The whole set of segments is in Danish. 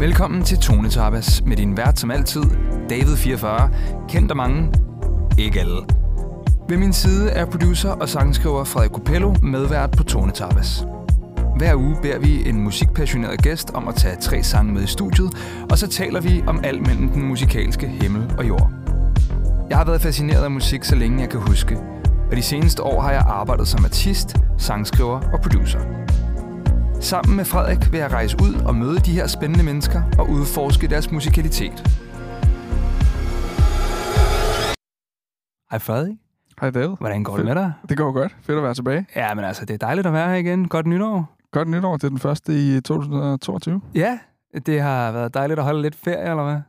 Velkommen til Tone Tapas med din vært som altid, David 44, kendt af mange, ikke alle. Ved min side er producer og sangskriver Frederik Copello medvært på Tone Tapas. Hver uge beder vi en musikpassioneret gæst om at tage tre sange med i studiet, og så taler vi om alt mellem den musikalske himmel og jord. Jeg har været fascineret af musik, så længe jeg kan huske, og de seneste år har jeg arbejdet som artist, sangskriver og producer. Sammen med Frederik vil jeg rejse ud og møde de her spændende mennesker og udforske deres musikalitet. Hej Frederik. Hej David. Hvordan går det Fedt. med dig? Det går godt. Fedt at være tilbage. Ja, men altså, det er dejligt at være her igen. Godt nytår. Godt nytår. Det er den første i 2022. Ja, det har været dejligt at holde lidt ferie, eller hvad?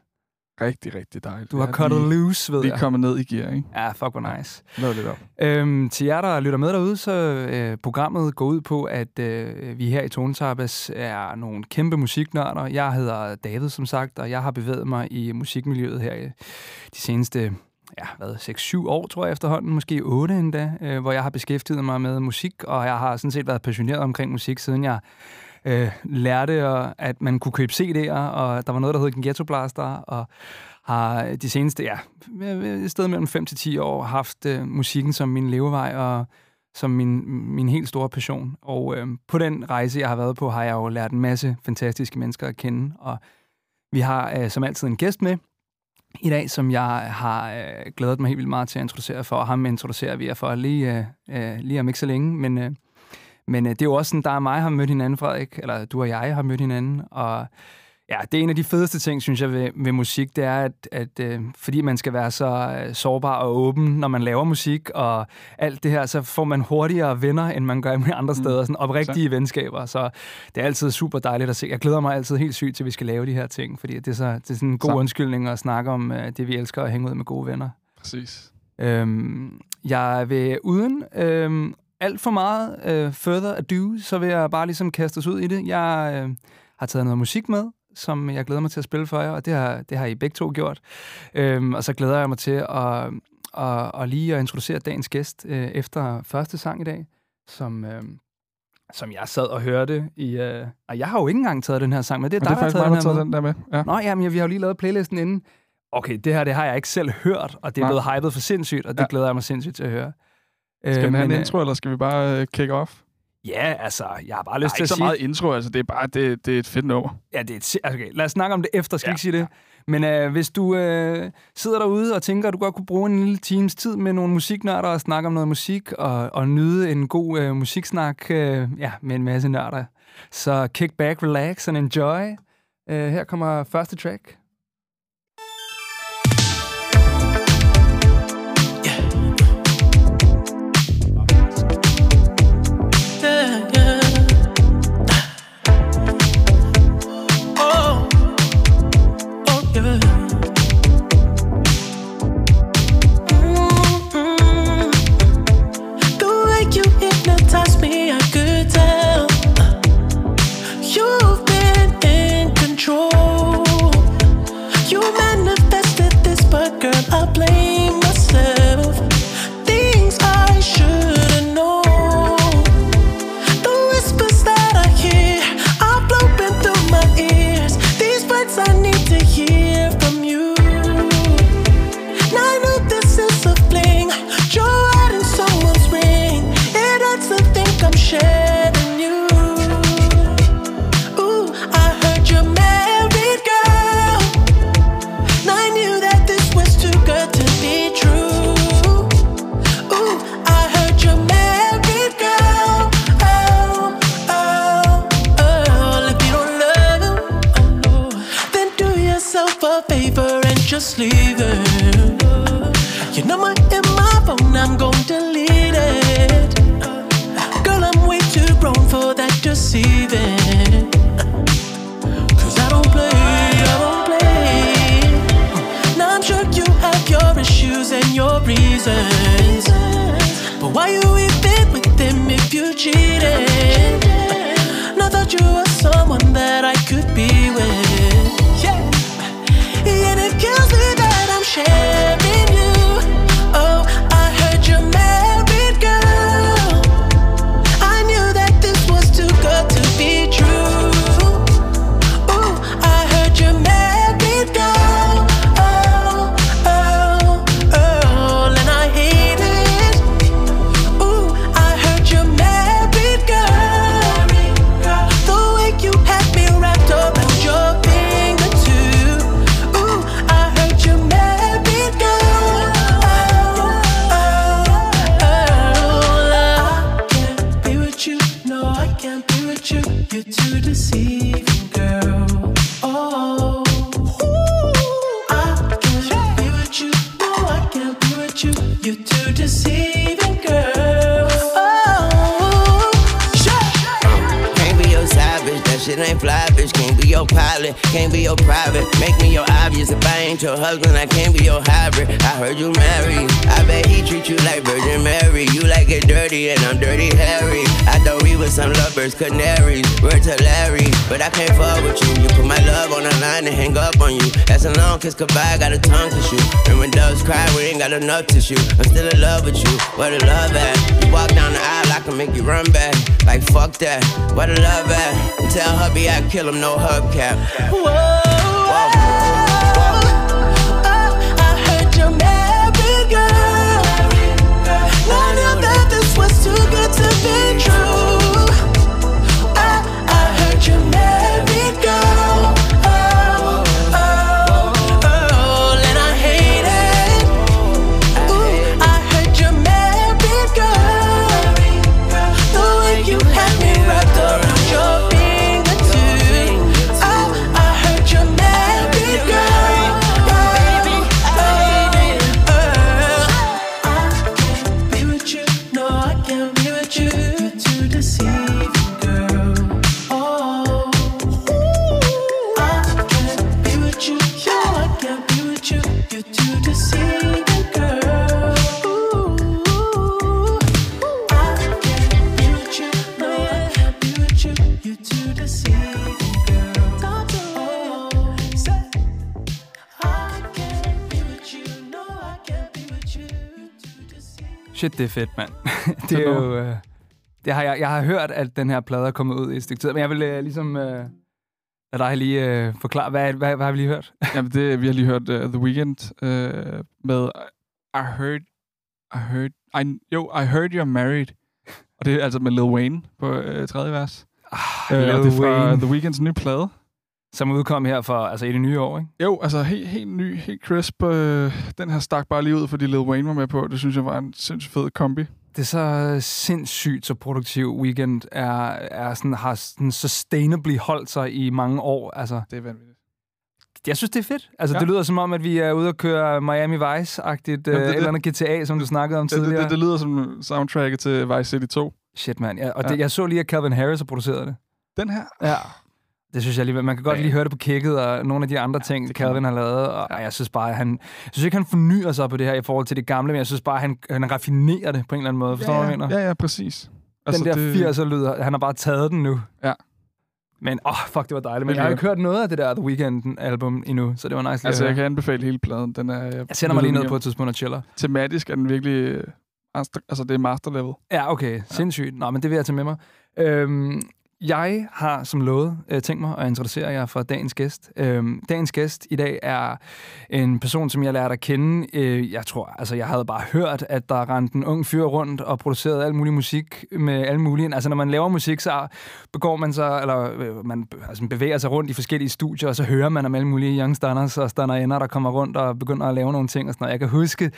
Rigtig, rigtig dejligt. Du har lige, loose, ved lige jeg. kommet ned i gear, ikke? Ja, fuck, hvor nice. Lav lidt op. Øhm, til jer, der lytter med derude, så øh, programmet går ud på, at øh, vi her i Tonetapas er nogle kæmpe musiknørder. Jeg hedder David, som sagt, og jeg har bevæget mig i musikmiljøet her i de seneste ja, hvad, 6-7 år, tror jeg efterhånden, måske 8 endda, øh, hvor jeg har beskæftiget mig med musik, og jeg har sådan set været passioneret omkring musik, siden jeg øh, lærte, at man kunne købe CD'er, og der var noget, der hed Ghetto Blaster, og har de seneste, ja, et sted mellem 5 til 10 år haft øh, musikken som min levevej og som min, min helt store passion. Og øh, på den rejse, jeg har været på, har jeg jo lært en masse fantastiske mennesker at kende. Og vi har øh, som altid en gæst med i dag, som jeg har øh, glædet mig helt vildt meget til at introducere for. Og ham introducerer vi jer for lige, øh, øh lige om ikke så længe. Men, øh, men øh, det er jo også sådan, der og mig har mødt hinanden, Frederik, eller du og jeg har mødt hinanden. Og Ja, det er en af de fedeste ting, synes jeg, ved, ved musik, det er, at, at øh, fordi man skal være så øh, sårbar og åben, når man laver musik og alt det her, så får man hurtigere venner, end man gør med andre steder. Sådan oprigtige så. venskaber. Så det er altid super dejligt at se. Jeg glæder mig altid helt sygt til, at vi skal lave de her ting, fordi det er, så, det er sådan en god Så. undskyldning at snakke om øh, det, vi elsker at hænge ud med gode venner. Præcis. Øhm, jeg vil uden øhm, alt for meget øh, further ado, så vil jeg bare ligesom kaste os ud i det. Jeg øh, har taget noget musik med, som jeg glæder mig til at spille for jer, og det har, det har I begge to gjort. Øhm, og så glæder jeg mig til at, at, at lige at introducere dagens gæst øh, efter første sang i dag, som, øh, som jeg sad og hørte i... Øh, og jeg har jo ikke engang taget den her sang med. Det er Men dig, det er der har taget den her den der med. Ja. Nå, jamen, ja, vi har jo lige lavet playlisten inden. Okay, det her det har jeg ikke selv hørt, og det er blevet hypet for sindssygt, og det Ja. glæder jeg mig sindssygt til at høre. Skal vi have en men, øh, intro, eller skal vi bare uh, kick off? Ja, altså, jeg har bare lyst til ikke at så sige... meget intro, altså det er bare det, det er et fedt nummer. Ja, det er et, altså, okay, lad os snakke om det efter, skal ja, ikke sige det? Men øh, hvis du øh, sidder derude og tænker, at du godt kunne bruge en lille times tid med nogle musiknørder og snakke om noget musik og, og nyde en god øh, musiksnak øh, ja, med en masse nørder, så kick back, relax and enjoy. Øh, her kommer første track. Just leave it. Your number in my phone, I'm gonna delete it. Too grown for that deceiving. Cause I don't play, I don't play. Now I'm sure you have your issues and your reasons. But why you even with them if you cheated? You were someone that I could be with. Yeah. And it kills me that I'm Oh, I can't you, you're too deceiving, girl. Oh, I can't be with you. Oh, I can't be with you, you're too deceiving, girl. Oh. Can't be your savage, that shit ain't fly your pilot, can't be your private. Make me your obvious. If I ain't your husband, I can't be your hybrid. I heard you married. I bet he treat you like Virgin Mary. You like it dirty, and I'm dirty Harry. I thought we was some lovers, canaries. Word to Larry, but I can't fuck with you. You put my love on the line and hang up on you. That's a long kiss goodbye, got a tongue to shoot. And when doves cry, we ain't got enough tissue. I'm still in love with you. Where the love at? You walk down the aisle, I can make you run back. Like fuck that. Where the love at? Tell hubby I kill him, no cap. Whoa. Shit, det er fedt, mand. det er jo... Øh, det har jeg, jeg har hørt, at den her plade er kommet ud i et stykke tid, men jeg vil øh, ligesom... Øh, lade dig lige øh, forklare, hvad, hvad, hvad har vi lige hørt? Jamen, det, vi har lige hørt uh, The Weeknd uh, med I heard, I heard, I, jo, I heard you're married. Og det er altså med Lil Wayne på uh, tredje vers. Ah, og Lil det er fra Wayne, The Weeknds nye plade. Som udkom her for, altså i det nye år, ikke? Jo, altså helt, helt ny, helt crisp. Øh, den her stak bare lige ud, fordi Lil Wayne var med på. Det synes jeg var en sindssygt fed kombi. Det er så sindssygt så produktiv weekend er, er sådan, har sådan sustainably holdt sig i mange år. Altså, Det er vanvittigt. jeg synes, det er fedt. Altså, ja. Det lyder som om, at vi er ude at køre Miami Vice-agtigt, øh, det- eller andet GTA, som du snakkede om Det, det, tidligere. det, det lyder som soundtracket til Vice City 2. Shit, mand. Ja, og Ja. det, jeg så lige, at Calvin Harris har produceret det. Den her, Ja. Det synes jeg alligevel. Man kan godt Ja. lige høre det på kicket og nogle af de andre ting, det kan Calvin har lavet. Og ja. jeg synes bare, at han, jeg synes ikke, han fornyer sig på det her i forhold til det gamle, men jeg synes bare, at han, han raffinerer det på en eller anden måde. Forstår du, ja, hvad jeg mener? Ja, ja, præcis. Den der det, 80'er lyder, han har bare taget den nu. Ja. Men, åh, oh, fuck, det var dejligt. Men jeg har jo ikke hørt noget af det der The Weeknd-album endnu, så det var nice Altså, jeg kan anbefale hele pladen. Den er, Jeg sender mig lige ned på et tidspunkt og chiller. Tematisk er den virkelig... øh, Altså, det er master level. Ja, okay. Sindssygt. Nå, men det vil jeg tage med mig. Øhm, jeg har som lovet øh, tænkt mig at introducere jer for dagens gæst. Øhm, dagens gæst i dag er en person, som jeg lærte at kende. Øh, jeg tror, altså jeg havde bare hørt, at der rendte en ung fyr rundt og producerede al mulig musik med alle mulige. Altså når man laver musik, så begår man sig, eller øh, man altså, bevæger sig rundt i forskellige studier, og så hører man om alle mulige young stunners og ender der kommer rundt og begynder at lave nogle ting og sådan noget. Jeg kan huske,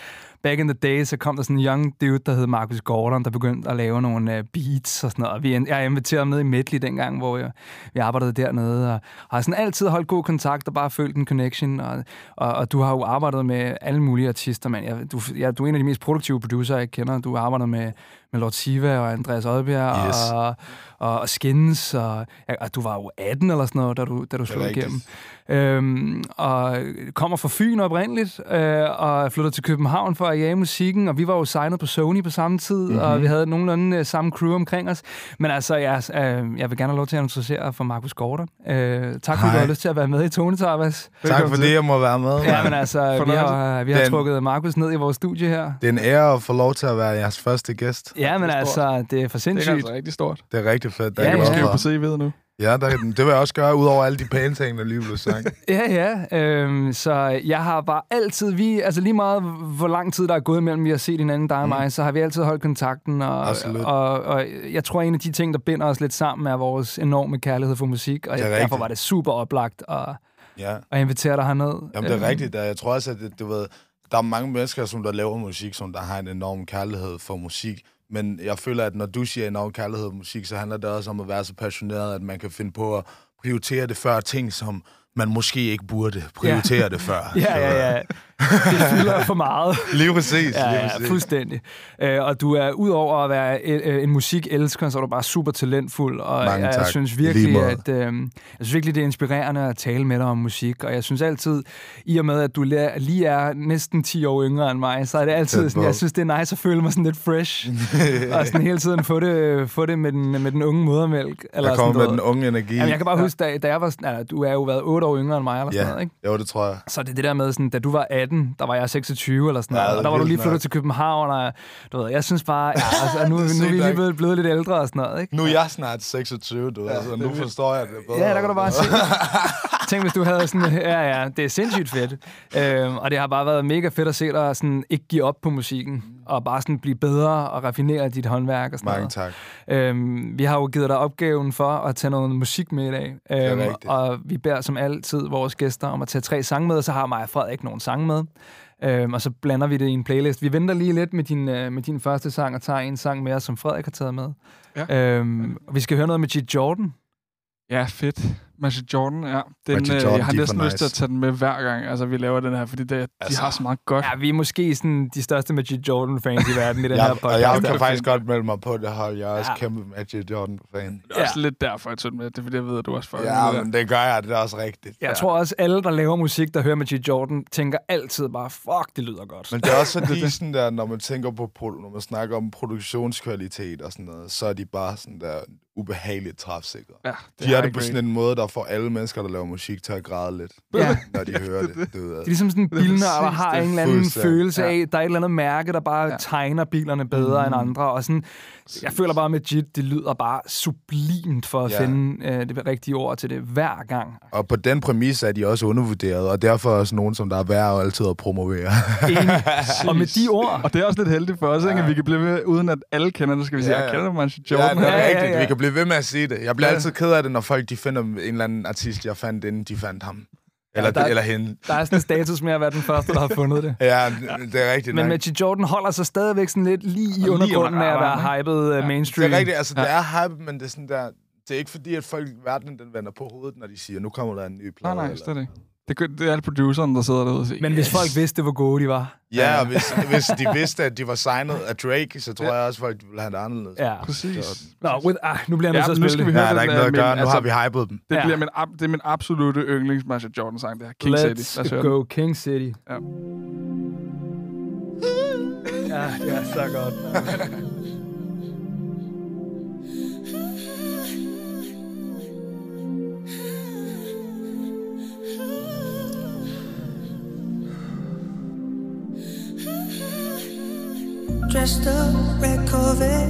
back in the day, så kom der sådan en young dude, der hed Marcus Gordon, der begyndte at lave nogle uh, beats og sådan noget. Og vi, jeg inviterede ham ned i Medley dengang, hvor jeg, vi arbejdede dernede, og har sådan altid holdt god kontakt og bare følt en connection. Og, og, og du har jo arbejdet med alle mulige artister, mand. Jeg, du, jeg, du er en af de mest produktive producer, jeg kender. Du har arbejdet med, med Lord Siva og Andreas Oddbjerg Yes. og, og, og Skins, og, og du var jo 18 eller sådan noget, da du, da du slog igennem. Øhm, og kommer fra Fyn oprindeligt, øh, og flyttede til København for at jage musikken, og vi var jo signet på Sony på samme tid, mm-hmm. og vi havde nogenlunde øh, samme crew omkring os. Men altså, jeg, øh, jeg vil gerne have lov til at introducere for Markus Gordon. Øh, tak fordi du har lyst til at være med i Tone Tabas. Tak Velkommen for til. det, jeg må være med. Ja, men altså, vi har, vi har Den- trukket Markus ned i vores studie her. Det er en ære at få lov til at være jeres første gæst. Ja, men det altså, det er for Det sindssygt. er altså rigtig stort. Det er rigtig fedt. Det Ja, er Det jeg kan ja. på CV'et nu. Ja, der, det vil jeg også gøre, udover alle de pæne ting, der lige blev sagt. Ja, ja. Øhm, så jeg har bare altid, vi, altså lige meget hvor lang tid der er gået imellem, vi har set hinanden, dig og mig, så har vi altid holdt kontakten. Og, Absolut. og, og jeg tror, en af de ting, der binder os lidt sammen, er vores enorme kærlighed for musik. Og Det er derfor rigtigt. var det super oplagt at, Ja. at invitere dig herned. Jamen, det Øhm, er rigtigt. Jeg tror også, at det, du ved, der er mange mennesker, som der laver musik, som der har en enorm kærlighed for musik, Men jeg føler, at når du siger enorm kærlighed og musik, så handler det også om at være så passioneret, at man kan finde på at prioritere det før ting, som man måske ikke burde prioritere ja. det før. Ja, ja, ja. Det fylder for meget. Lige præcis. Ja, ja, fuldstændig. Øh, og du er, udover at være øh, en musikelsker, så er du bare super talentfuld, og Mange jeg, tak. synes virkelig, at øh, jeg synes virkelig, det er inspirerende at tale med dig om musik, og jeg synes altid, i og med, at du lige er næsten 10 år yngre end mig, så er det altid sådan, jeg synes, det er nice at føle mig sådan lidt fresh, og sådan hele tiden få det, få det med, den, med den unge modermælk. Eller Jeg sådan kommer med noget. den unge energi. Jamen, jeg kan bare huske, da, da jeg var sådan, altså, du er jo været 8 år yngre end mig, eller sådan Ja, noget, ikke? jo, det tror jeg. Så det er det der med, sådan, da du var 18, der var jeg 26 eller sådan Ja, noget, og er der var du lige flyttet til København, og du ved, jeg synes bare, ja, altså, nu, nu er vi lige blevet, blevet lidt ældre og sådan noget, ikke? Nu er jeg snart 26, du ja, altså, nu forstår jeg det bedre. Ja, der kan du bare se. Tænk, hvis du havde sådan, ja, ja, det er sindssygt fedt. Øhm, og det har bare været mega fedt at se dig sådan, ikke give op på musikken, og bare sådan blive bedre og raffinere dit håndværk og sådan Mange noget. tak. Øhm, vi har jo givet dig opgaven for at tage noget musik med i dag. Øhm, rigtigt. og vi beder som altid vores gæster om at tage tre sange med, og så har mig og Frederik nogle sange med. Øhm, og så blander vi det i en playlist. Vi venter lige lidt med din, øh, med din første sang og tager en sang mere, som Frederik har taget med. Ja. Øhm, og vi skal høre noget med G. Jordan. Ja, fedt. Magic Jordan, ja. Den, Magic øh, Jordan, jeg har de er næsten for lyst til at nice. tage den med hver gang, altså, vi laver den her, fordi det, de Altså, har så meget godt. Ja, vi er måske sådan de største Magic Jordan-fans i verden i den Jeg, her og podcast. jeg Det er kan faktisk godt melde mig på det hold. Jeg er også Ja. kæmpe Magic Jordan-fan. Det er også lidt derfor, jeg tog med. Det er fordi, jeg ved, at du også får Ja, det men det gør jeg. Det er også rigtigt. Jeg tror også, alle, der laver musik, der hører Magic Jordan, tænker altid bare, fuck, det lyder godt. Men det er også fordi, sådan der, når man tænker på, når man snakker om produktionskvalitet og sådan noget, så er de bare sådan der ubehageligt træfsikre. Ja, De er er det på sådan en måde, der får alle mennesker, der laver musik, til at græde lidt, Ja. når de hører det. det, Det er ligesom sådan en Det bilnør, der har det. en eller anden følelse af, Ja. der er et eller andet mærke, der bare Ja. tegner bilerne bedre mm. end andre. Og sådan, jeg føler bare med JIT, det lyder bare sublimt for at Ja. finde øh, det rigtige ord til det hver gang. Og på den præmis er de også undervurderet, og derfor er også nogen, som der er værd altid at promovere. Og med de ord, Og det er også lidt heldigt for os, ikke? at vi kan blive ved, uden at alle kender det, skal vi sige, Ja, jeg ja. kender Magic Ja, Jordan. det er Ja, ja, rigtigt. ja. Vi kan blive ved med at sige det. Jeg bliver Ja. altid ked af det, når folk de finder en eller anden artist, jeg fandt, inden de fandt ham. Eller, der- eller hende. der er sådan en status med at være den første, der har fundet det. Ja, det er rigtigt. Men. Magic Jordan holder sig stadigvæk sådan lidt lige i undergrunden under af at være radaren, hyped uh, mainstream. Det er rigtigt, altså ja. det er hype, men det er sådan der... Det er ikke fordi, at folk verden den vender på hovedet, når de siger, nu kommer der en ny Nej, plade. nej, eller... slet ikke. Det, gør- det er alle produceren, der sidder derude og siger, Men hvis folk vidste, hvor gode de var. Ja, og hvis, hvis de vidste, at de var signet af Drake, så tror jeg også, folk ville have det anderledes. Ja. Præcis. Nå, with, ah, nu bliver jeg nødt Ja, til nu at skal spille vi det. høre Ja, der er ikke noget at gøre. Nu har altså- vi hypet dem. Det, Ja. bliver min, det er min absolute yndlings Magic Jordan-sang, det her. King City. Lad os Let's høre den. go King City. Ja. Ja, det er så godt. Dressed up, red Corvette.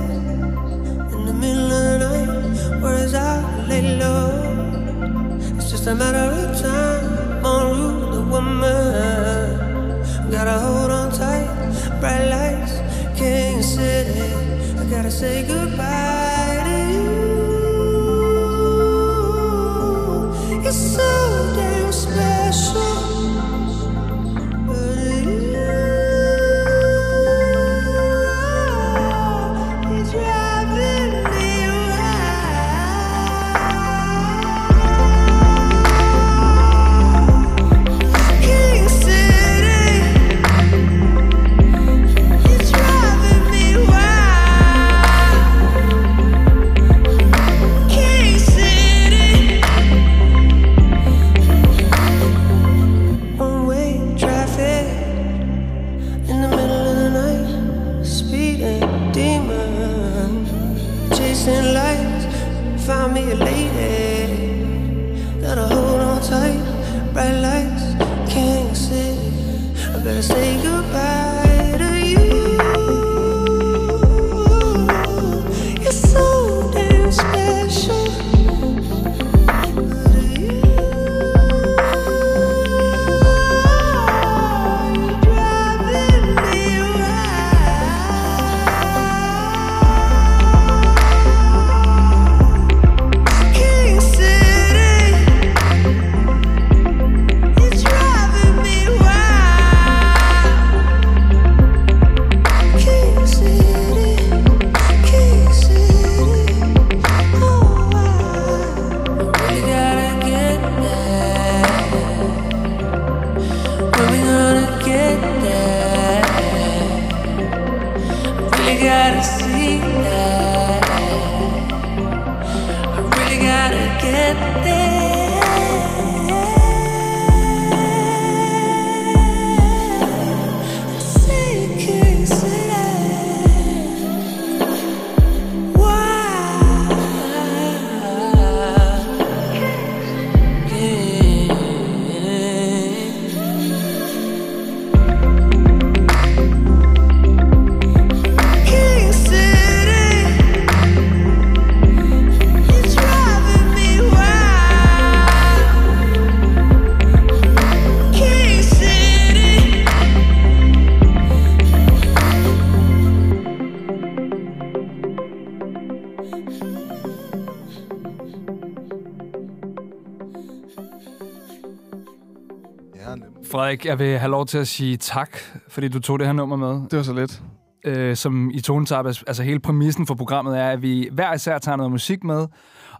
In the middle of the night Whereas I lay low. It's just a matter of time En route with woman. Gotta hold on tight Bright lights, King City I gotta say goodbye Frederik, jeg vil have lov til at sige tak, fordi du tog det her nummer med. Det var så lidt. øh, som i Tonetabas, altså hele præmissen for programmet er, at vi hver især tager noget musik med,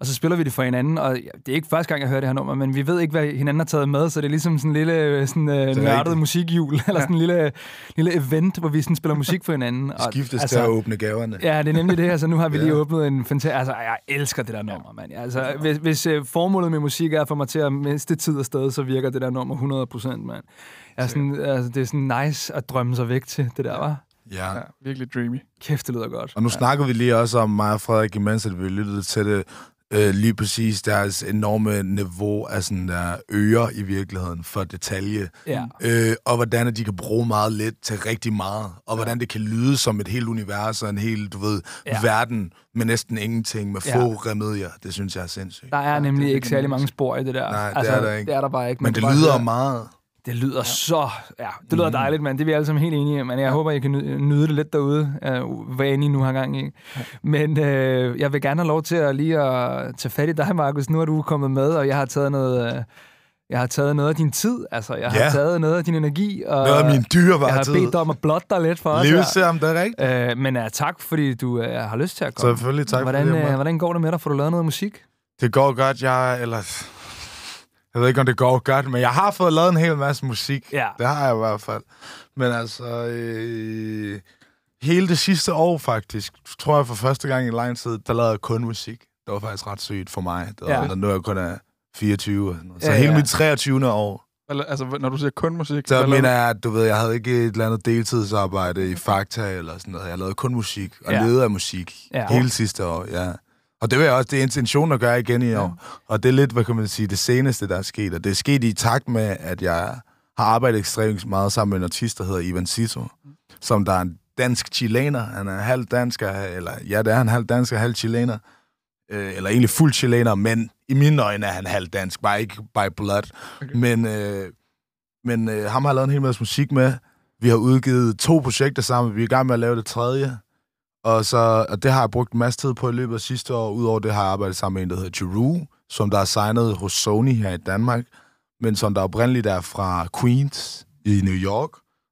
og så spiller vi det for hinanden, og det er ikke første gang, jeg hører det her nummer, men vi ved ikke, hvad hinanden har taget med, så det er ligesom sådan en lille øh, sådan, øh, nørdet musikjul, eller sådan en lille, lille event, hvor vi sådan spiller musik for hinanden. Og, Skiftes altså, til at åbne gaverne. Ja, det er nemlig det. Altså, nu har vi lige Ja. åbnet en fantastisk... Altså, jeg elsker det der nummer, mand. Altså, hvis, hvis uh, formålet med musik er at få mig til at miste tid og sted, så virker det der nummer 100 procent, mand. Jeg er sådan, altså, det er sådan nice at drømme sig væk til det der, var. Ja. Ja, virkelig dreamy. Kæft, det lyder godt. Og nu snakker vi lige også om mig og Frederik, imens at vi lyttede til det, øh, lige præcis deres enorme niveau af sådan der ører i virkeligheden for detalje. Ja. Øh, og hvordan at de kan bruge meget lidt til rigtig meget. Og hvordan det kan lyde som et helt univers og en hel, du ved, Ja. ja. verden med næsten ingenting, med Ja. få remedier. Det synes jeg er sindssygt. Der er det nemlig er ikke særlig mange spor i det der. Nej, det altså, er der ikke. Det er der bare ikke. Men Man det bare lyder meget. Det lyder ja. så... Ja, det lyder dejligt, mand. Det er vi alle sammen helt enige i. Men jeg håber, I kan nyde, det lidt derude, uh, hvad end I nu har gang i. Men øh, jeg vil gerne have lov til at lige at tage fat i dig, Markus. Nu er du kommet med, og jeg har taget noget... Øh, jeg har taget noget af din tid, altså. Jeg har Ja. taget noget af din energi. Og Noget af min jeg dyrebare har tid. bedt dig om at blotte dig lidt for os om det er rigtigt. Øh, men uh, tak, fordi du uh, har lyst til at komme. Selvfølgelig, tak hvordan, for det. øh, Emma. hvordan går det med dig? Får du lavet noget musik? Det går godt, jeg... Eller... Jeg ved ikke, om det går godt, men jeg har fået lavet en hel masse musik. Ja. Det har jeg i hvert fald. Men altså... Øh, hele det sidste år, faktisk, tror jeg for første gang i lang tid, der lavede jeg kun musik. Det var faktisk ret sygt for mig. Det var, Ja. Nu er jeg kun er 24. og sådan noget. Så Ja, hele ja. mit 23. år, Eller, altså, når du siger kun musik... så mener jeg, at du ved, jeg havde ikke et eller andet deltidsarbejde i Fakta eller sådan noget. Jeg lavede kun musik, og ja. levede af musik Ja. hele sidste år, ja. Og det vil jeg også, det er intentionen at gøre igen i år. Og det er lidt, hvad kan man sige, det seneste, der er sket. Og det er sket i takt med, at jeg har arbejdet ekstremt meget sammen med en artist, der hedder Ivan Sito, som der er en dansk chilener. Han er halv dansk, eller ja, det er han halv dansk og halv chilener. Øh, eller egentlig fuld chilener, men i mine øjne er han halv dansk, bare ikke by blood. Okay. Men, øh, men øh, ham har jeg lavet en hel masse musik med. Vi har udgivet to projekter sammen. Vi er i gang med at lave det tredje. Og, så, og det har jeg brugt en masse tid på i løbet af sidste år. Udover det har jeg arbejdet sammen med en, der hedder Jeru, som der er signet hos Sony her i Danmark, men som der oprindeligt er fra Queens i New York.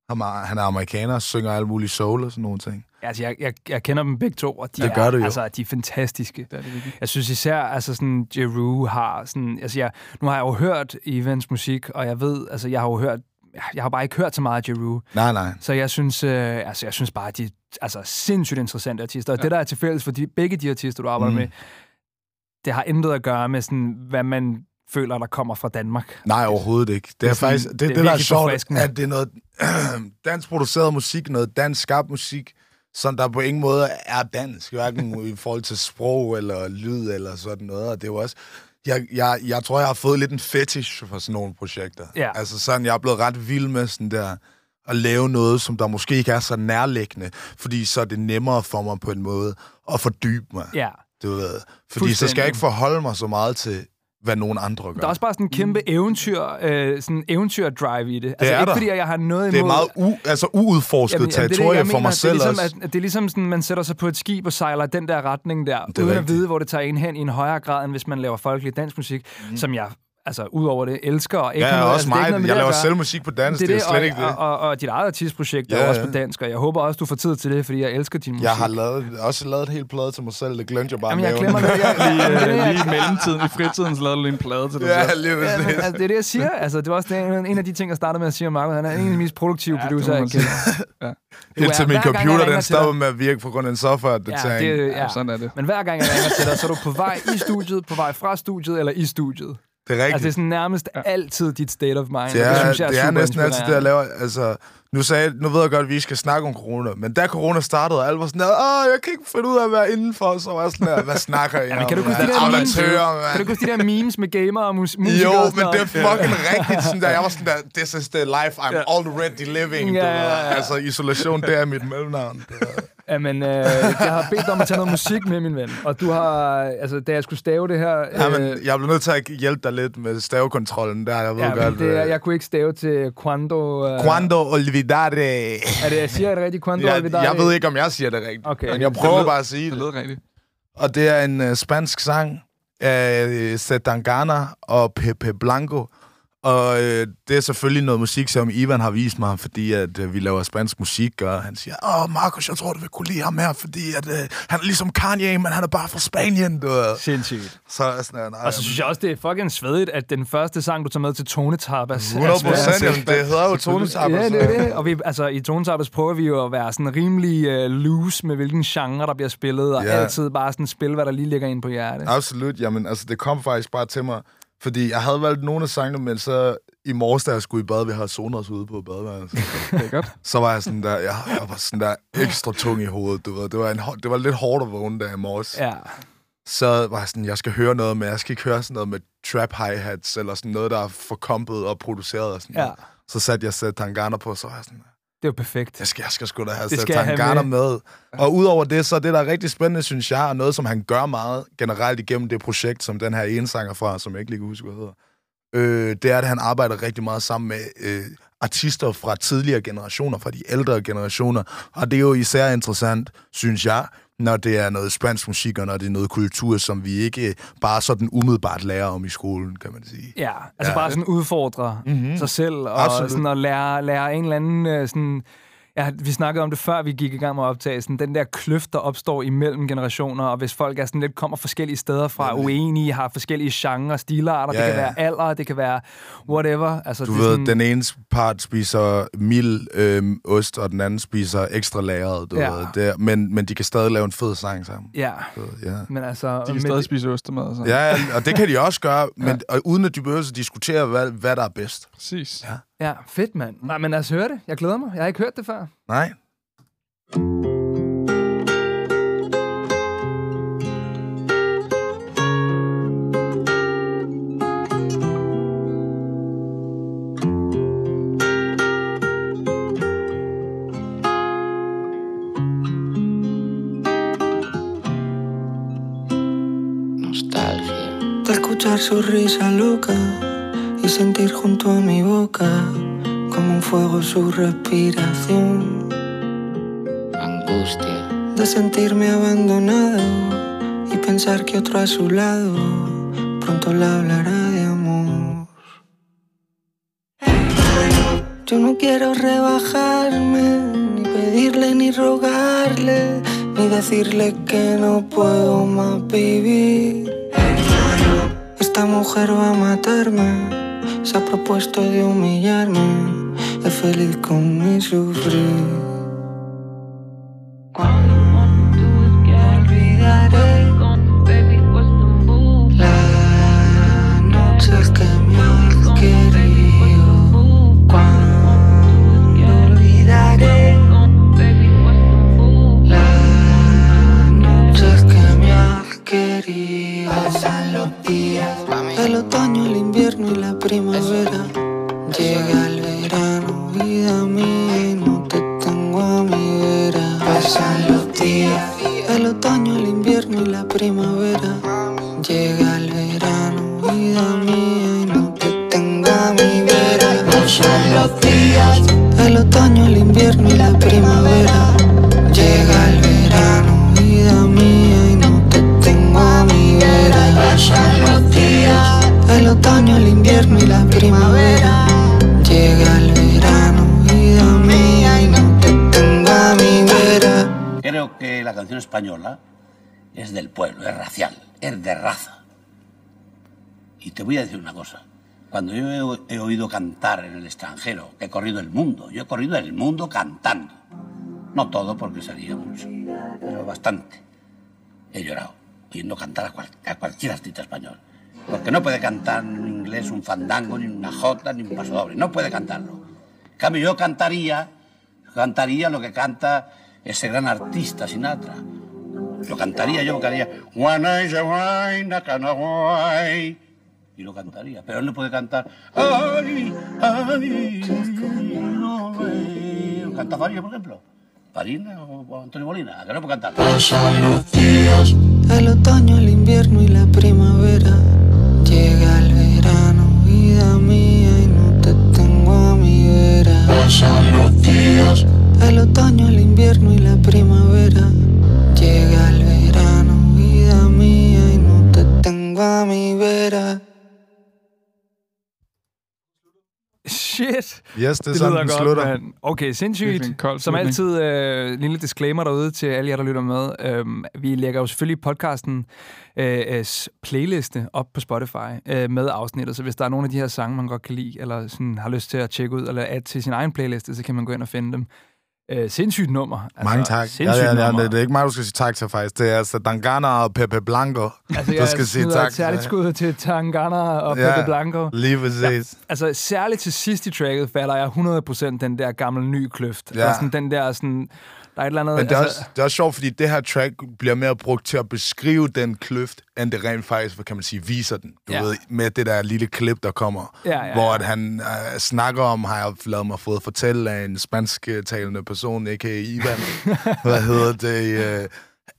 Han er, han er amerikaner, synger alt muligt soul og sådan nogle ting. Altså, jeg, jeg, jeg kender dem begge to, og de, Det er, gør du jo. altså, de er fantastiske. Det er det virkelig. Jeg synes især, altså sådan, Jeru har sådan, altså jeg, nu har jeg jo hørt Evans musik, og jeg ved, altså jeg har jo hørt, jeg har bare ikke hørt så meget af Jeru, Nej, nej. så jeg synes, øh, altså jeg synes bare, at de er altså, sindssygt interessante artister, og ja. det der er til fælles for de, begge de artister, du arbejder mm. Med, det har intet at gøre med sådan, hvad man føler, der kommer fra Danmark. Nej, overhovedet ikke. Det er, er sådan- faktisk det, det er det, det der er sjovt, at det er noget dansk produceret musik, noget dansk skabt musik, som der på ingen måde er dansk, hverken i forhold til sprog eller lyd eller sådan noget. Og det er jo også... Jeg, jeg, jeg tror, jeg har fået lidt en fetish for sådan nogle projekter. Ja. Altså sådan, jeg er blevet ret vild med sådan der at lave noget, som der måske ikke er så nærliggende, fordi så er det nemmere for mig på en måde at fordybe mig. Ja. Du ved. Fordi så skal jeg ikke forholde mig så meget til, hvad nogen andre gør. Der er også bare sådan en kæmpe eventyr, øh, sådan eventyr-drive i det. Altså er ikke der. fordi, at jeg har noget imod... Det er meget u, altså uudforsket Jamen, jamen, det er det, territorie for mig selv det er ligesom. At, det er ligesom sådan, man sætter sig på et skib og sejler den der retning der, Det er uden at rigtigt. vide, hvor det tager en hen i en højere grad, end hvis man laver folkelig dansk musik, mm. som jeg, altså, udover det, elsker. Og ikke Ja, noget, også altså, det er ikke mig. noget Jeg det laver selv musik på dansk, det er, det er slet og, ikke det. Og, og, og dit eget artistprojekt er Ja, også ja. på dansk, og jeg håber også, du får tid til det, fordi jeg elsker din musik. Jeg har lavet, også lavet et helt plade til mig selv, det glemte jeg bare Jamen, jeg glemmer det. Jeg, Lige, det, er det, øh, lige i mellemtiden, i fritiden, så lavede du lige en plade til dig Ja, selv. lige Ja, men, altså, det er det, jeg siger. Altså, det var også en, en af de ting, jeg startede med at sige om Marco. Han er en af de mest produktive Ja, producer, det jeg man kender. Er- Indtil min computer, den til stoppede med at virke på grund af en software-opdatering. Ja, det, Ja, ja. sådan er det. Men hver gang jeg ringer til dig, så er du på vej i studiet, på vej fra studiet eller i studiet. Det er rigtigt. Altså, det er sådan nærmest altid dit state of mind. Det er, synes jeg det er næsten altid det, jeg laver. Altså, nu, sagde, nu ved jeg godt, at vi ikke skal snakke om corona, men da corona startede, og alle var sådan, Åh, jeg kan ikke finde ud af at være indenfor, så var jeg sådan der, hvad snakker I Ja, men om? kan du huske de der memes? Kan du huske de der memes med gamer og mus- musikere? Jo, men det er fucking rigtigt sådan der. Jeg var sådan der, this is the life I'm already living. Ja, du ja, ved. ja. Altså, isolation, det er mit mellemnavn. Det er- Jamen, øh, jeg har bedt dig om at tage noget musik med, min ven. Og du har, altså, da jeg skulle stave det her... Ja, men øh, jeg bliver nødt til at hjælpe dig lidt med stavekontrollen der. Jeg ved ja, godt, det er, øh, jeg kunne ikke stave til quando... Øh, Quando olvidare. Er det, jeg siger det rigtigt? Quando Jeg, olvidare? jeg ved ikke, om jeg siger det rigtigt, Okay. men jeg prøver lød- bare at sige Det det. lød rigtigt. Og det er en uh, spansk sang af uh, Zetangana og Pepe Blanco. Og øh, det er selvfølgelig noget musik, som Ivan har vist mig, fordi at øh, vi laver spansk musik, og han siger, åh, Markus, jeg tror, du vil kunne lide ham her, fordi at, øh, han er ligesom Kanye, men han er bare fra Spanien. Du. Sindssygt. Så er jeg sådan, nej, Og så synes jeg også, det er fucking svedigt, at den første sang, du tager med til Tone Tapas... 100 er procent, det hedder jo Tone Tapas. Ja, det er det. Og vi, altså, i Tone Tapas prøver vi jo at være sådan rimelig uh, loose med, hvilken genre, der bliver spillet, og Ja. altid bare sådan spille, hvad der lige ligger ind på hjertet. Absolut, jamen altså det kom faktisk bare til mig, fordi jeg havde valgt nogle af sangene, men så i morges, da jeg skulle i bad, vi har Sonos ude på badeværelset, Det er godt. så var jeg sådan der, jeg, jeg var sådan der ekstra tung i hovedet, du ved. Det var, en, det var lidt hårdt at vågne der i morges. Ja. Så var jeg sådan, jeg skal høre noget, men jeg skal ikke høre sådan noget med trap hi-hats, eller sådan noget, der er forkompet og produceret og sådan Ja. noget. Så satte jeg Seth Tangana på, så var jeg sådan, Det er perfekt. jeg skal, jeg skal sgu da have Det skal Tangana med. med. Og udover det, så er det, der er rigtig spændende, synes jeg, og noget, som han gør meget generelt igennem det projekt, som den her ene sanger fra, som jeg ikke lige kan huske, hvad hedder, øh, det er, at han arbejder rigtig meget sammen med øh, artister fra tidligere generationer, fra de ældre generationer. Og det er jo især interessant, synes jeg, når det er noget spansk musik, og når det er noget kultur, som vi ikke bare sådan umiddelbart lærer om i skolen, kan man sige. Ja, altså Ja. bare sådan udfordre mm-hmm. sig selv, og Absolut. sådan at lære, lære en eller anden øh, sådan... Ja, vi snakkede om det før, vi gik i gang med optagelsen. Den der kløft, der opstår imellem generationer, og hvis folk er sådan lidt, kommer forskellige steder fra, uenige, har forskellige genrer, stilarter, Ja, det kan ja. være alder, det kan være whatever. Altså, Du det ved, sådan, den ene part spiser mild øh, ost, og den anden spiser ekstra lagret, du Ja. ved. Det, er- men, men de kan stadig lave en fed sang sammen. Ja, Så, ja. men altså... De kan stadig det- spise ostemad og sådan. ja, og det kan de også gøre, men, og uden at de behøver at diskutere, hvad, hvad der er bedst. Præcis. Ja. Ja, fedt, mand. Nej, men lad os høre det. Jeg glæder mig. Jeg har ikke hørt det før. Nej. Nostalgia. De escuchar su risa loca sentir junto a mi boca como un fuego su respiración. angustia, De sentirme abandonado y pensar que otro a su lado pronto le hablará de amor. Yo no quiero rebajarme, ni pedirle ni rogarle, ni decirle que no puedo más vivir. Esta mujer va a matarme, se ha propuesto de humillarme, es feliz con mi sufrir. Raza. Y te voy a decir una cosa. Cuando yo he, he oído cantar en el extranjero, he corrido el mundo, yo he corrido el mundo cantando. No todo porque sería mucho, pero bastante. He llorado oyendo cantar a, cual- a cualquier artista español. Porque no puede cantar en inglés un fandango, ni una jota, ni un paso doble. No puede cantarlo. En cambio, yo cantaría, cantaría lo que canta ese gran artista Sinatra. Lo cantaría yo, cantaría y lo cantaría, pero él no puede cantar ay, ay, no, ay". ¿Lo canta Farina, por ejemplo? Farina o, Antonio Molina, que no puede cantar. El otoño, el invierno y la primavera. Llega el verano, vida mía, y no te tengo a mi vera. Pasan los días. El otoño, el invierno y la primavera. Mía, y no te tengo a mi vera. Shit. Yes, det er Det sådan, lyder den godt, slutter. mand. Okay, sindssygt. Som slutning. altid, øh, lille disclaimer derude til alle jer, der lytter med. Øhm, vi lægger jo selvfølgelig podcasten øh, playliste op på Spotify øh, med afsnittet, så hvis der er nogle af de her sange, man godt kan lide, eller sådan, har lyst til at tjekke ud, eller add til sin egen playliste, så kan man gå ind og finde dem. Øh, sindssygt nummer. Altså, Mange tak. Ja, ja, ja, nummer. det, er ikke mig, du skal sige tak til, faktisk. Det er altså Dangana og Pepe Blanco, Altså, du skal sige tak et særligt skud til Tangana og Ja. Pepe Blanco. Lige præcis. Altså, særligt til sidst i tracket falder jeg 100% den der gamle ny kløft. Ja. Ja. sådan, den der sådan... Der er et eller andet... Men det er, altså, også, det er også sjovt, fordi det her track bliver mere brugt til at beskrive den kløft, end det rent faktisk, hvad kan man sige, viser den. Du Ja. ved, med det der lille klip, der kommer. Ja, ja, Hvor ja. at han øh, snakker om, har jeg lavet mig fået fortælle af en spansk-talende person, a.k.a. Ivan, hvad hedder det, øh,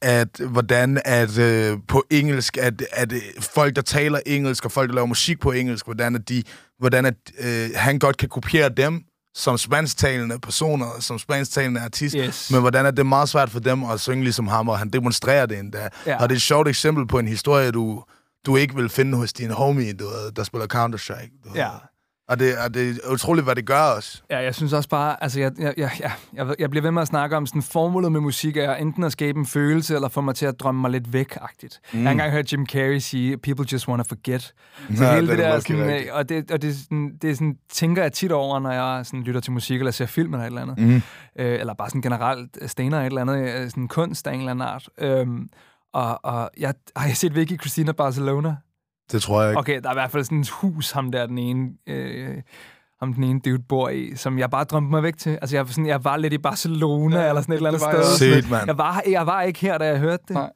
at hvordan at øh, på engelsk, at, at øh, folk, der taler engelsk, og folk, der laver musik på engelsk, hvordan at, de, hvordan at øh, han godt kan kopiere dem, som spansktalende personer, som spansktalende artist, Yes. men hvordan er det meget svært for dem at synge ligesom ham, og han demonstrerer det endda. Ja. Og det er et sjovt eksempel på en historie, du, du ikke vil finde hos din homie, du, der spiller Counter-Strike. Du. Ja. Og det, og det er utroligt, hvad det gør os. Ja, jeg synes også bare, altså jeg, jeg, jeg, jeg, jeg, bliver ved med at snakke om sådan formålet med musik er enten at skabe en følelse, eller få mig til at drømme mig lidt væk-agtigt. Mm. Jeg har engang hørt Jim Carrey sige, people just want to forget. Så Ja, hele det det, er der, sådan, rigtigt. og, det, og det, er sådan, det sådan, tænker jeg tit over, når jeg sådan, lytter til musik, eller ser film eller et eller andet. Mm. Øh, eller bare sådan generelt stener et eller andet, øh, sådan kunst af en eller anden art. Øhm, og, og jeg har jeg set Vicky Christina Barcelona? Det tror jeg ikke. Okay, der er i hvert fald sådan et hus, ham der den ene, øh, ham den ene dude bor i, som jeg bare drømte mig væk til. Altså, jeg, var sådan, jeg var lidt i Barcelona, Ja, eller sådan et eller andet sted. Sygt, mand. Jeg var, jeg var ikke her, da jeg hørte det. Nej.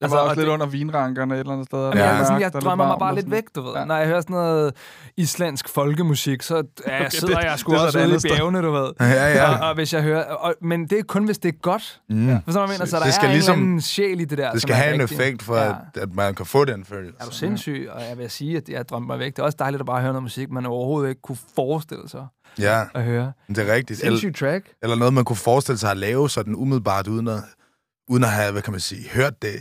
Jeg Altså, var og også lidt det- under vinrankerne et eller andet sted. Ja. ja, jeg, sådan, jeg drømmer mig bare lidt sådan. væk, du ved. Ja. Når jeg hører sådan noget islandsk folkemusik, så ja, jeg sidder det- jeg sgu det er så også ude i bjergene, du ved. Ja, ja. Og, og, hvis jeg hører, og, men det er kun, hvis det er godt. Mm. Ja. Forstår du, mener? Så der Det skal er ligesom- en sjæl i det der. Det skal have en rigtig. effekt for, Ja. at, at man kan få den følelse. Er du sindssyg? Og jeg vil sige, at jeg drømte mig væk. Det er også dejligt at bare høre noget musik, man overhovedet ikke kunne forestille sig Ja, at høre. det er rigtigt. Eller, Sindssyg track. eller noget, man kunne forestille sig at lave sådan umiddelbart, uden at, uden at have, hvad kan man sige, hørt det.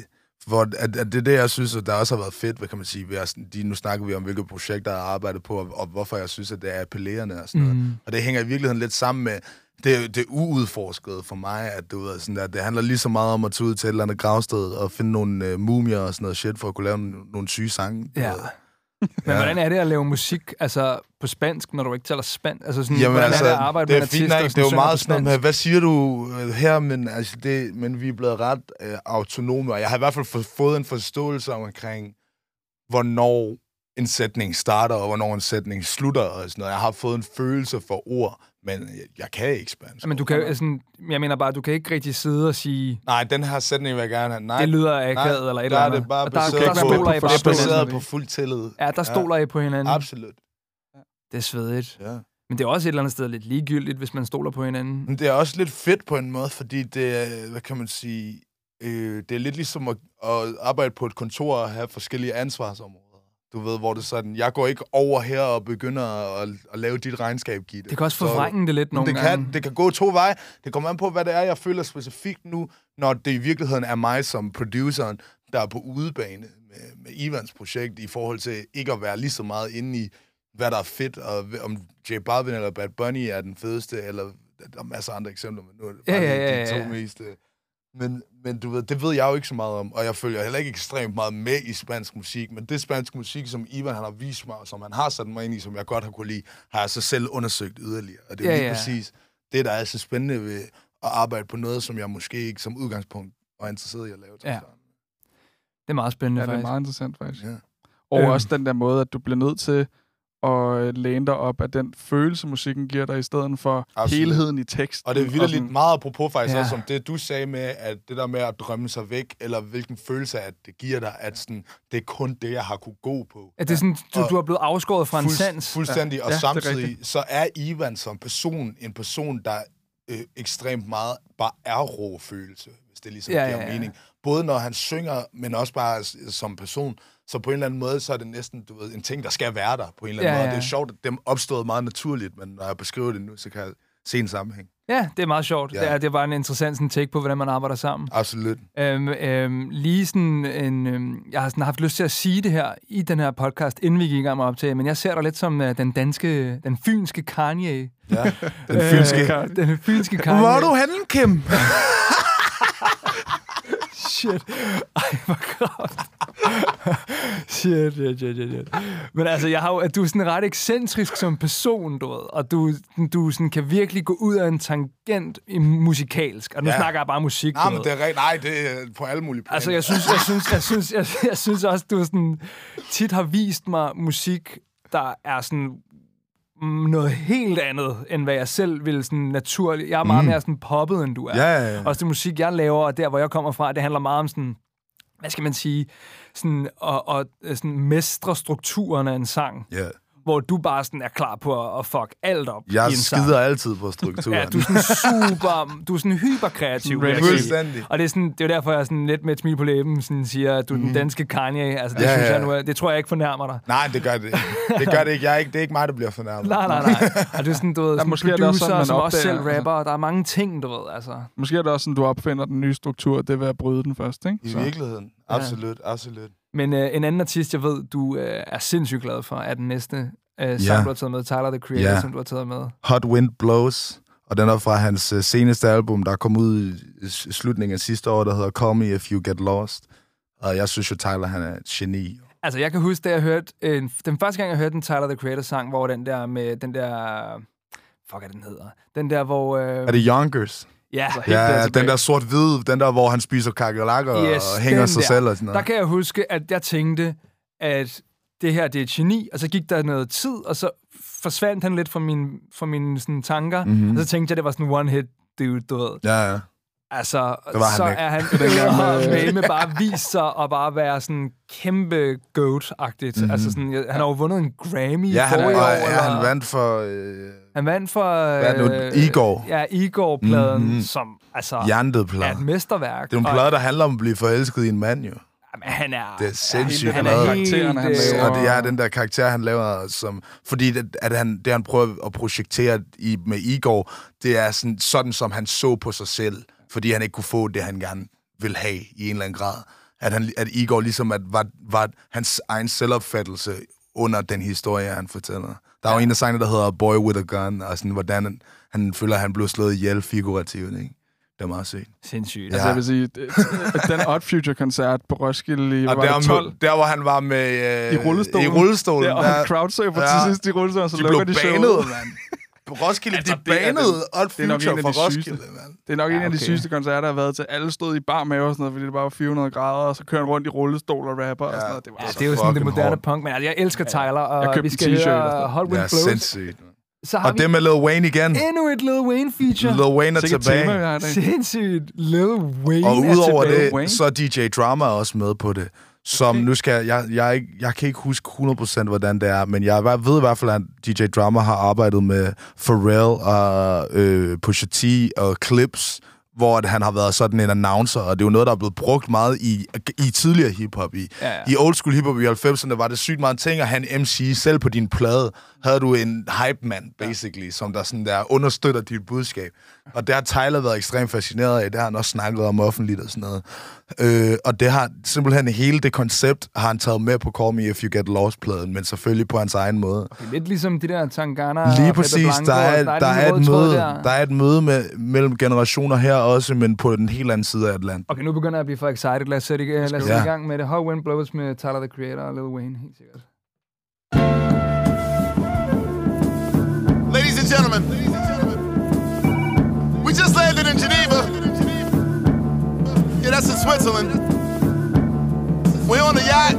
Hvor, at, at det er det, jeg synes, at der også har været fedt, hvad kan man sige. Ved at, de, nu snakker vi om, hvilke projekter jeg har arbejdet på, og, og hvorfor jeg synes, at det er appellerende og sådan noget. Mm. Og det hænger i virkeligheden lidt sammen med det, det uudforskede for mig, at du ved, sådan der, det handler lige så meget om at tage ud til et eller andet gravsted og finde nogle uh, mumier og sådan noget shit, for at kunne lave nogle, nogle syge sange. Ja. ved. Men hvordan er det at lave musik altså, på spansk, når du ikke taler spansk? Altså sådan, Jamen altså, er det at arbejde det med er en fint artist, nok, det er jo meget sådan noget med, hvad siger du øh, her, men, altså det, men vi er blevet ret øh, autonome, og jeg har i hvert fald få- fået en forståelse omkring, hvornår en sætning starter, og hvornår en sætning slutter, og sådan noget. Jeg har fået en følelse for ord, men jeg, kan ikke spansk. Men du kan, sådan, jeg mener bare, du kan ikke rigtig sidde og sige, Nej, den her sætning vil jeg gerne have. Nej, det lyder akavet eller et eller der er andet. det bare Og der, baseret, der, på, I det er på baseret fuld tillid. Ja, der stoler I på hinanden. Absolut. Det er svedigt. Ja. Men det er også et eller andet sted lidt ligegyldigt, hvis man stoler på hinanden. Men det er også lidt fedt på en måde, fordi det er, hvad kan man sige, øh, det er lidt ligesom at, at arbejde på et kontor og have forskellige ansvarsområder. Du ved, hvor det er sådan, jeg går ikke over her og begynder at, at lave dit regnskab, Gitte. Det kan også Så- forvrænge det lidt nogle det gange. kan, det kan gå to veje. Det kommer an på, hvad det er, jeg føler specifikt nu, når det i virkeligheden er mig som produceren, der er på udebane med, med Ivans projekt, i forhold til ikke at være lige så meget inde i, hvad der er fedt, og om J Balvin eller Bad Bunny er den fedeste, eller der er masser af andre eksempler, men nu er det bare Ja, ja, ja, de to mest... øh. Men, men du ved, det ved jeg jo ikke så meget om, og jeg følger heller ikke ekstremt meget med i spansk musik, men det spansk musik, som Ivan han har vist mig, og som han har sat mig ind i, som jeg godt har kunne lide, har jeg så selv undersøgt yderligere. Og det er Ja, lige ja. præcis det, der er så spændende ved at arbejde på noget, som jeg måske ikke som udgangspunkt var interesseret i at lave Ja. Det er meget spændende, Ja, det er faktisk. meget interessant faktisk. Ja. Og Øhm. også den der måde, at du bliver nødt til at øh, læne dig op af den følelse, musikken giver dig, i stedet for Absolut. helheden i teksten. Og det er vildt meget apropos faktisk Ja. ja. også om det, du sagde med, at det der med at drømme sig væk, eller hvilken følelse, at det giver dig, at sådan, det er kun det, jeg har kunne gå på. At det er sådan, du, Og du er blevet afskåret fra en sans. Fuldstændig, og Ja, det er samtidig så er Ivan som person en person, der øh, ekstremt meget bare er rå følelse, hvis det ligesom Ja, ja, giver ja, ja, ja. mening. Både når han synger, men også bare som person. Så på en eller anden måde, så er det næsten du ved, en ting, der skal være der på en eller anden Ja, måde. ja. Det er sjovt, at dem opstået meget naturligt, men når jeg beskriver det nu, så kan jeg se en sammenhæng. Ja, det er meget sjovt. Ja. Det, er, det er bare en interessant sådan, take på, hvordan man arbejder sammen. Absolut. Øhm, øhm, lige sådan en, øhm, jeg har sådan haft lyst til at sige det her i den her podcast, inden vi gik i gang med at optage, men jeg ser dig lidt som uh, den danske, den fynske Kanye. Ja. Den fynske. Øh, den fynske Kanye. Hvor er du henne, Kim? Shit. Ej, hvor kraft. shit, shit, shit, shit, shit. Men altså, jeg har jo, at du er sådan ret ekscentrisk som person, du ved, og du, du sådan kan virkelig gå ud af en tangent i musikalsk. Og nu Ja. snakker jeg bare musik, Nej, men det er rent. Nej, det er på alle mulige planer. Altså, jeg synes, jeg synes, jeg synes, jeg, jeg synes også, du sådan, tit har vist mig musik, der er sådan noget helt andet, end hvad jeg selv vil sådan naturligt. Jeg er meget mm. mere sådan poppet, end du er. Ja, ja, ja. Også det musik, jeg laver, og der, hvor jeg kommer fra, det handler meget om sådan, hvad skal man sige, sådan, og, og sådan mestre strukturen af en sang, Ja. Hvor du bare sådan er klar på at, at fuck alt op Jeg i en sang. skider altid på strukturen. Ja, du er sådan super, du er sådan hyperkreativ. Fuldstændig. Og det er, sådan, det er jo derfor, jeg sådan lidt med et smil på læben sådan siger, at du er den danske Kanye. Altså, det, Ja, ja, synes ja. jeg nu er, det tror jeg ikke fornærmer dig. Nej, det gør det ikke. Det gør det ikke. Jeg er ikke. Det er ikke mig, der bliver fornærmet. Nej, nej, nej. Og det er sådan, du ved, sådan måske er det også producer, sådan, man som også opdager, selv rapper, og der er mange ting, du ved, altså. Måske er det også sådan, du opfinder den nye struktur. Det er ved at bryde den først, ikke? I virkeligheden. Absolut, absolut. Men øh, en anden artist, jeg ved, du øh, er sindssygt glad for, er den næste øh, sang, Ja. du har taget med, Tyler, the Creator, Ja. som du har taget med. Hot Wind Blows. Og den er fra hans øh, seneste album, der kom ud i slutningen af sidste år, der hedder Call Me If You Get Lost. Og jeg synes jo, Tyler han er et geni. Altså, jeg kan huske, da jeg hørte... Øh, den første gang, jeg hørte en Tyler, the Creator-sang, hvor den der med den der... Fuck, hvad den hedder. Den der, hvor... Øh, Er det Yonkers? Ja, Ja, den der sort-hvide, den der, hvor han spiser kakelakker Yes, og hænger sig der. selv og sådan Der noget. kan jeg huske, at jeg tænkte, at det her, det er et geni, og så gik der noget tid, og så forsvandt han lidt fra mine, fra mine sådan, tanker, Mhm. mm-hmm. og så tænkte jeg, det var sådan en one-hit dude, du ved. Ja, ja. Altså, Det var han så ikke. er han med, med bare vist sig og bare være sådan kæmpe goat-agtigt. Mm-hmm. Altså sådan, han har jo vundet en Grammy. Ja, han, forrige år. og, ja, eller- han vandt for øh, han vandt for... Hvad er det nu? Igor. Ja, Igor-pladen, Mhm. mm-hmm. som altså, Hjernet er et mesterværk. Det er en Og- plade, der handler om at blive forelsket i en mand, jo. Jamen, han er... Det er sindssygt han plade. er helt... Han øh, laver. Og det er den der karakter, han laver, som, fordi det, at han, det, han prøver at projektere i, med Igor, det er sådan, sådan, som han så på sig selv, fordi han ikke kunne få det, han gerne vil have i en eller anden grad. At, han, at Igor ligesom at, var, var hans egen selvopfattelse under den historie, han fortæller. Der er jo en af sangene, der hedder Boy with a Gun, og sådan, hvordan han, han føler, at han blev slået ihjel figurativt. Ikke? Det er meget sygt. Sindssygt. Ja. Altså, jeg vil sige, den Odd Future-koncert på Roskilde i, Og var der, det, 12? der, hvor han var med... Øh, I rullestolen. I rullestolen. Ja, og han crowdsurfer Ja. til sidst i rullestolen, så de lukker blev de showet. banet, mand. På Roskilde, Altså, de det er banede Odd det er nok Future en fra de Roskilde, mand. Det er nok en Ja, af de sygeste koncerter, jeg har været til. Alle stod i bar med og sådan noget, fordi det bare var 400 grader, og så kører han rundt i rullestol og rapper og sådan noget. Det var Ja, altså det er jo sådan det moderne hårdt. punk, men altså, jeg elsker Tyler, Jeg og købte vi en skal t-shirt og sådan høre. Hot Wind Ja, Blows. sindssygt. Så har Og vi det med Lil Wayne igen. endnu et Lil Wayne feature. Lil Wayne er Sikkert tema, tilbage. dag. Sindssygt. Lil Wayne Og er udover det, Wayne. så er DJ Drama også med på det. Som nu skal jeg, jeg, jeg, ikke- jeg kan ikke huske 100% hvordan det er, men jeg ved i hvert fald, at DJ Drama har arbejdet med Pharrell og øh, Pusha T og Clips, hvor at han har været sådan en announcer, og det er jo noget, der er blevet brugt meget i, i tidligere hiphop. I, Ja, ja. I old school hiphop i 90'erne var det sygt meget ting at have en MC. Selv på din plade havde du en hype man, basically, som der, sådan der understøtter dit budskab. Og det har Tyler været ekstremt fascineret af. Det har han også snakket om offentligt og sådan noget. Øh, og det har simpelthen hele det koncept har han taget med på Call Me If You Get Lost-pladen, men selvfølgelig på hans egen måde. Det er lidt ligesom de der Tangana og Lige Pepe præcis, Blanco, der er, og der, er en et rød tråd møde, der. der er et møde med, mellem generationer her også, men på den helt anden side af Atlanten. Okay, nu begynder jeg at blive for excited. Lad os sætte, i- lad os sætte Ja. i gang med det. Hot Wind Blows med Tyler, the Creator og Lil Wayne, helt sikkert. Ladies and gentlemen, we in Geneva. Yeah, that's in Switzerland. We're on the yacht.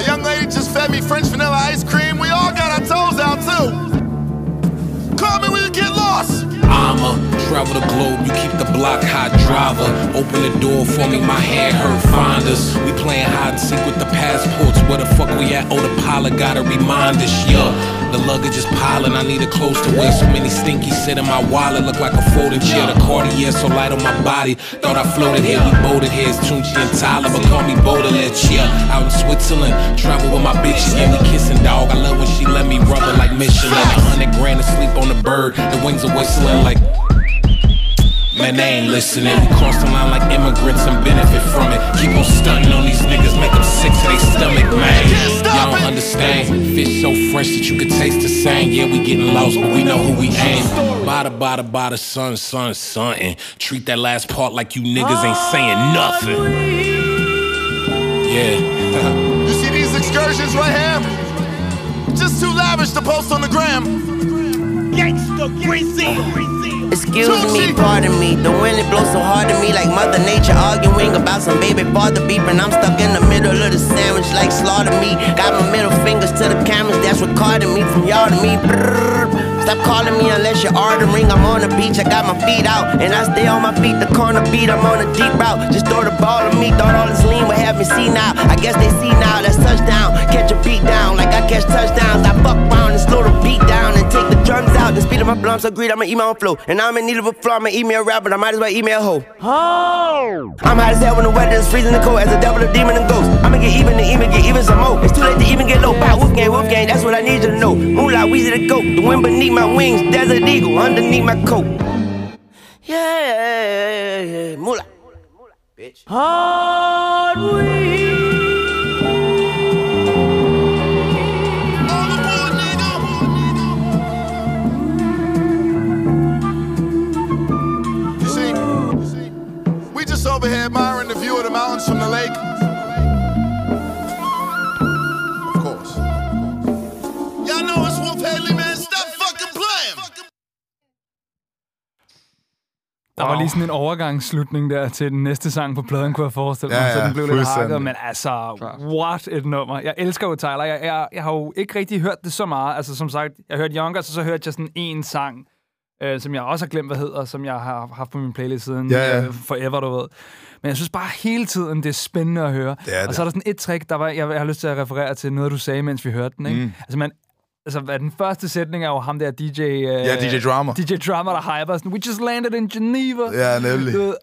A young lady just fed me French vanilla ice cream. We all got our toes out too. Call me when you get lost. I'ma travel the globe, you keep the block hot driver. Open the door for me, my hand hurt finders. We playing hide and seek with the passports. Where the fuck we at? Oh, the pilot gotta remind us, yeah. The luggage is piling, I need a clothes to wear. So many stinkies sit in my wallet, look like a folding chair. The Cartier so light on my body. Thought I floated here, we boated here. It's Tunchi and Tyler, but call me Baudelaire, yeah. Out in Switzerland, travel with my bitches, yeah, we kissing, dog. I love when she let me rub her like Michelin. A hundred grand to sleep on the bird. The wings are whistling like. Man, they ain't listening. We cross the line like immigrants and benefit from it. Keep on stunting on these niggas, make them sick to their stomach, man. Y'all don't understand. Fish so fresh that you could taste the same. Yeah, we getting lost, but we know who we aim. Bada, bada, bada, son, son, son. Treat that last part like you niggas ain't saying nothing. Yeah. You see these excursions right here? Just too lavish to post on the gram. Gangsta Greasy. Excuse me, pardon me. The wind it blows so hard at me, like Mother Nature arguing about some baby father beeping. I'm stuck in the middle of the sandwich, like slaughter me. Got my middle fingers to the cameras, that's recording me from y'all to me. Brrr. Stop calling me unless you're ordering. I'm on the beach, I got my feet out, and I stay on my feet. The corner beat, I'm on a deep route. Just throw the ball at me, thought all this lean would have me see now. I guess they see now, that's touchdown. Catch a beat down, like I catch touchdowns. I fuck round and slow the beat down and take the drums out. The speed of my I'm so greedy, I'ma eat my own flow. And I'm in need of a flow, I'ma eat me a rap, but I might as well eat me a hoe. Oh. I'm hot as hell when the weather is freezing the cold as a devil, a demon, and ghost. I'ma get even and even get even some more. It's too late to even get low. Bow, wolf gang, wolf gang, that's what I need you to know. Moolah, Weezy the goat. The wind beneath my wings, desert eagle underneath my coat. Yeah, moolah. Bitch. Hard You admiring the view of the mountains from the lake. Of course. Y'all know it's Wolf Haley, man. Stop fucking playing. Der var lige sådan en overgangsslutning der til den næste sang på pladen, kunne jeg forestille mig, Ja, så ja, den blev lidt hakket. Men altså, what et nummer. Jeg elsker jo Tyler. Jeg, jeg, jeg har jo ikke rigtig hørt det så meget. Altså, som sagt, jeg hørte Younger, så så hørte jeg sådan en sang, øh, som jeg også har glemt, hvad hedder, som jeg har haft på min playlist siden Ja, ja. øh, forever, du ved. Men jeg synes bare hele tiden, det er spændende at høre. Det er og det. så er der sådan et trick, der var, jeg, jeg har lyst til at referere til noget, du sagde, mens vi hørte den. Ikke? Mm. Altså, man, altså, hvad, den første sætning er jo ham der DJ... Øh, Ja, DJ Drama. DJ Drama, der hyper sådan, we just landed in Geneva. Ja, nemlig. Du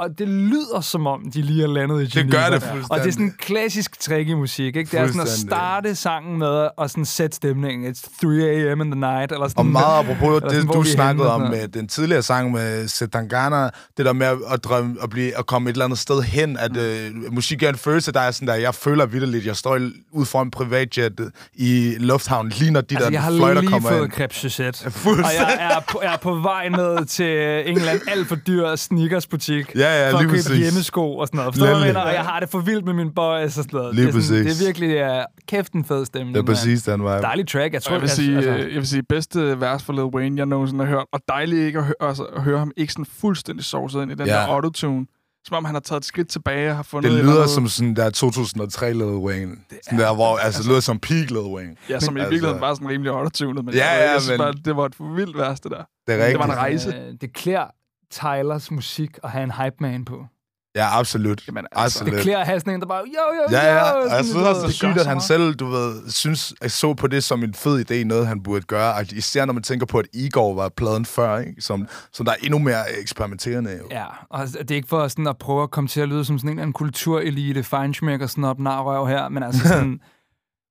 Og det lyder som om, de lige er landet i Geneva. gør det Og det er fuldstændig. sådan en klassisk trick i musik, ikke? Det er sådan at Fuldstændig. starte sangen med at sådan sætte stemningen. It's 3 a.m. in the night. Eller sådan, Og meget apropos det, sådan, du snakkede om med den tidligere sang med Setangana, det der med at, drømme, at, blive, at komme et eller andet sted hen, at øh, musik er en følelse, der er sådan der, jeg føler vidderligt, jeg står ud for en privatjet i lufthavnen, lige når de Altså, der jeg har fløjter lige kommer fået ind. Suzette, og Fuldstændig. jeg er, på, jeg er på vej ned til en eller anden alt for dyr sneakersbutik Ja, ja, for at købe præcis. hjemmesko og sådan noget. Forstår du, jeg? Og jeg har det for vildt med min boys og sådan noget. Lige det, er sådan, det er virkelig uh, kæft en fed stemning. Det er præcis den vej. Dejlig track. Jeg tror, Jeg vil, sige, altså, øh, jeg vil sige, bedste vers for Lil Wayne, jeg nogensinde har hørt. Og dejligt ikke at, høre, altså, at høre ham ikke sådan fuldstændig sovset ind i den Ja. der autotune. Som om han har taget et skridt tilbage og har fundet Det lyder andet- som sådan der 2003 Lil Wayne. Sådan der, hvor, altså, det lyder som peak Lil Wayne. Ja, som i altså- virkeligheden var sådan rimelig autotunet. Men Ja, jeg, ja, jeg synes men- bare, det var et for vildt vers, det der. Det er Det var rigtigt. en rejse. Øh, det klæder Tylers musik at have en hype man på. Ja, absolut. Jamen, altså, absolut. Det klæder at have sådan en, der bare, jo, jo, Ja, ja. jo. Og jeg synes sådan, også, det er sygt, at han selv, du ved, synes, at så på det som en fed idé, noget han burde gøre. Og især når man tænker på, at Igor var pladen før, ikke? Som, som der er endnu mere eksperimenterende. Jo. Ja, og det er ikke for sådan at prøve at komme til at lyde som sådan en eller anden kulturelite, feinschmecker, snop, narrøv her, men altså sådan,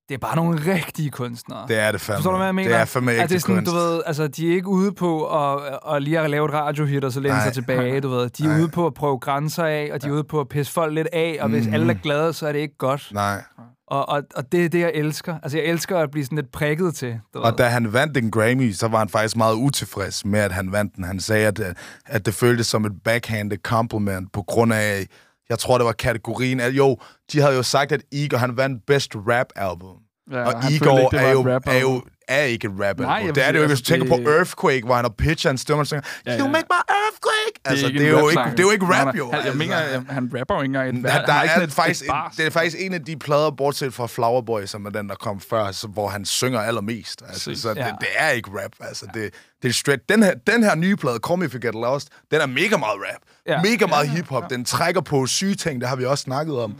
det er bare nogle rigtige kunstnere. Det er det fandme. Forstår du, hvad jeg mener? Det er fandme altså, er sådan, kunst. du ved, altså, de er ikke ude på at, at lige at lave et radiohit og så læne sig tilbage, du ved. De er Nej. ude på at prøve grænser af, og de er ude på at pisse folk lidt af, og hvis Mhm. alle er glade, så er det ikke godt. Nej. Og, og, og det er det, jeg elsker. Altså, jeg elsker at blive sådan lidt prikket til. Du ved. Og da han vandt en Grammy, så var han faktisk meget utilfreds med, at han vandt den. Han sagde, at, at det føltes som et backhanded compliment på grund af, jeg tror, det var kategorien. At, jo, de havde jo sagt, at Igor, han vandt Best Rap Album. Ja, og Igor ikke, er, jo, er jo. Er ikke rap. Nej, det er det jo ikke. Hvis du altså, tænker på Earthquake, hvor han har pitcher en stemme, og så tænker, Ja, you ja. make my earthquake. Altså, det, er jo ikke, det er jo ikke rap, jo. Han, jeg altså. mener, han, rapper jo ikke engang Der, er faktisk, det er faktisk en af de plader, bortset fra Flower Boy, som er den, der kom før, hvor han synger allermest. Altså, så det, Ja. det, er ikke rap. Altså, det, det er straight. Den her, den her nye plade, Call Me If You Get Lost, den er mega meget rap. Ja. Mega meget hiphop. Den trækker på syge ting, det har vi også snakket om.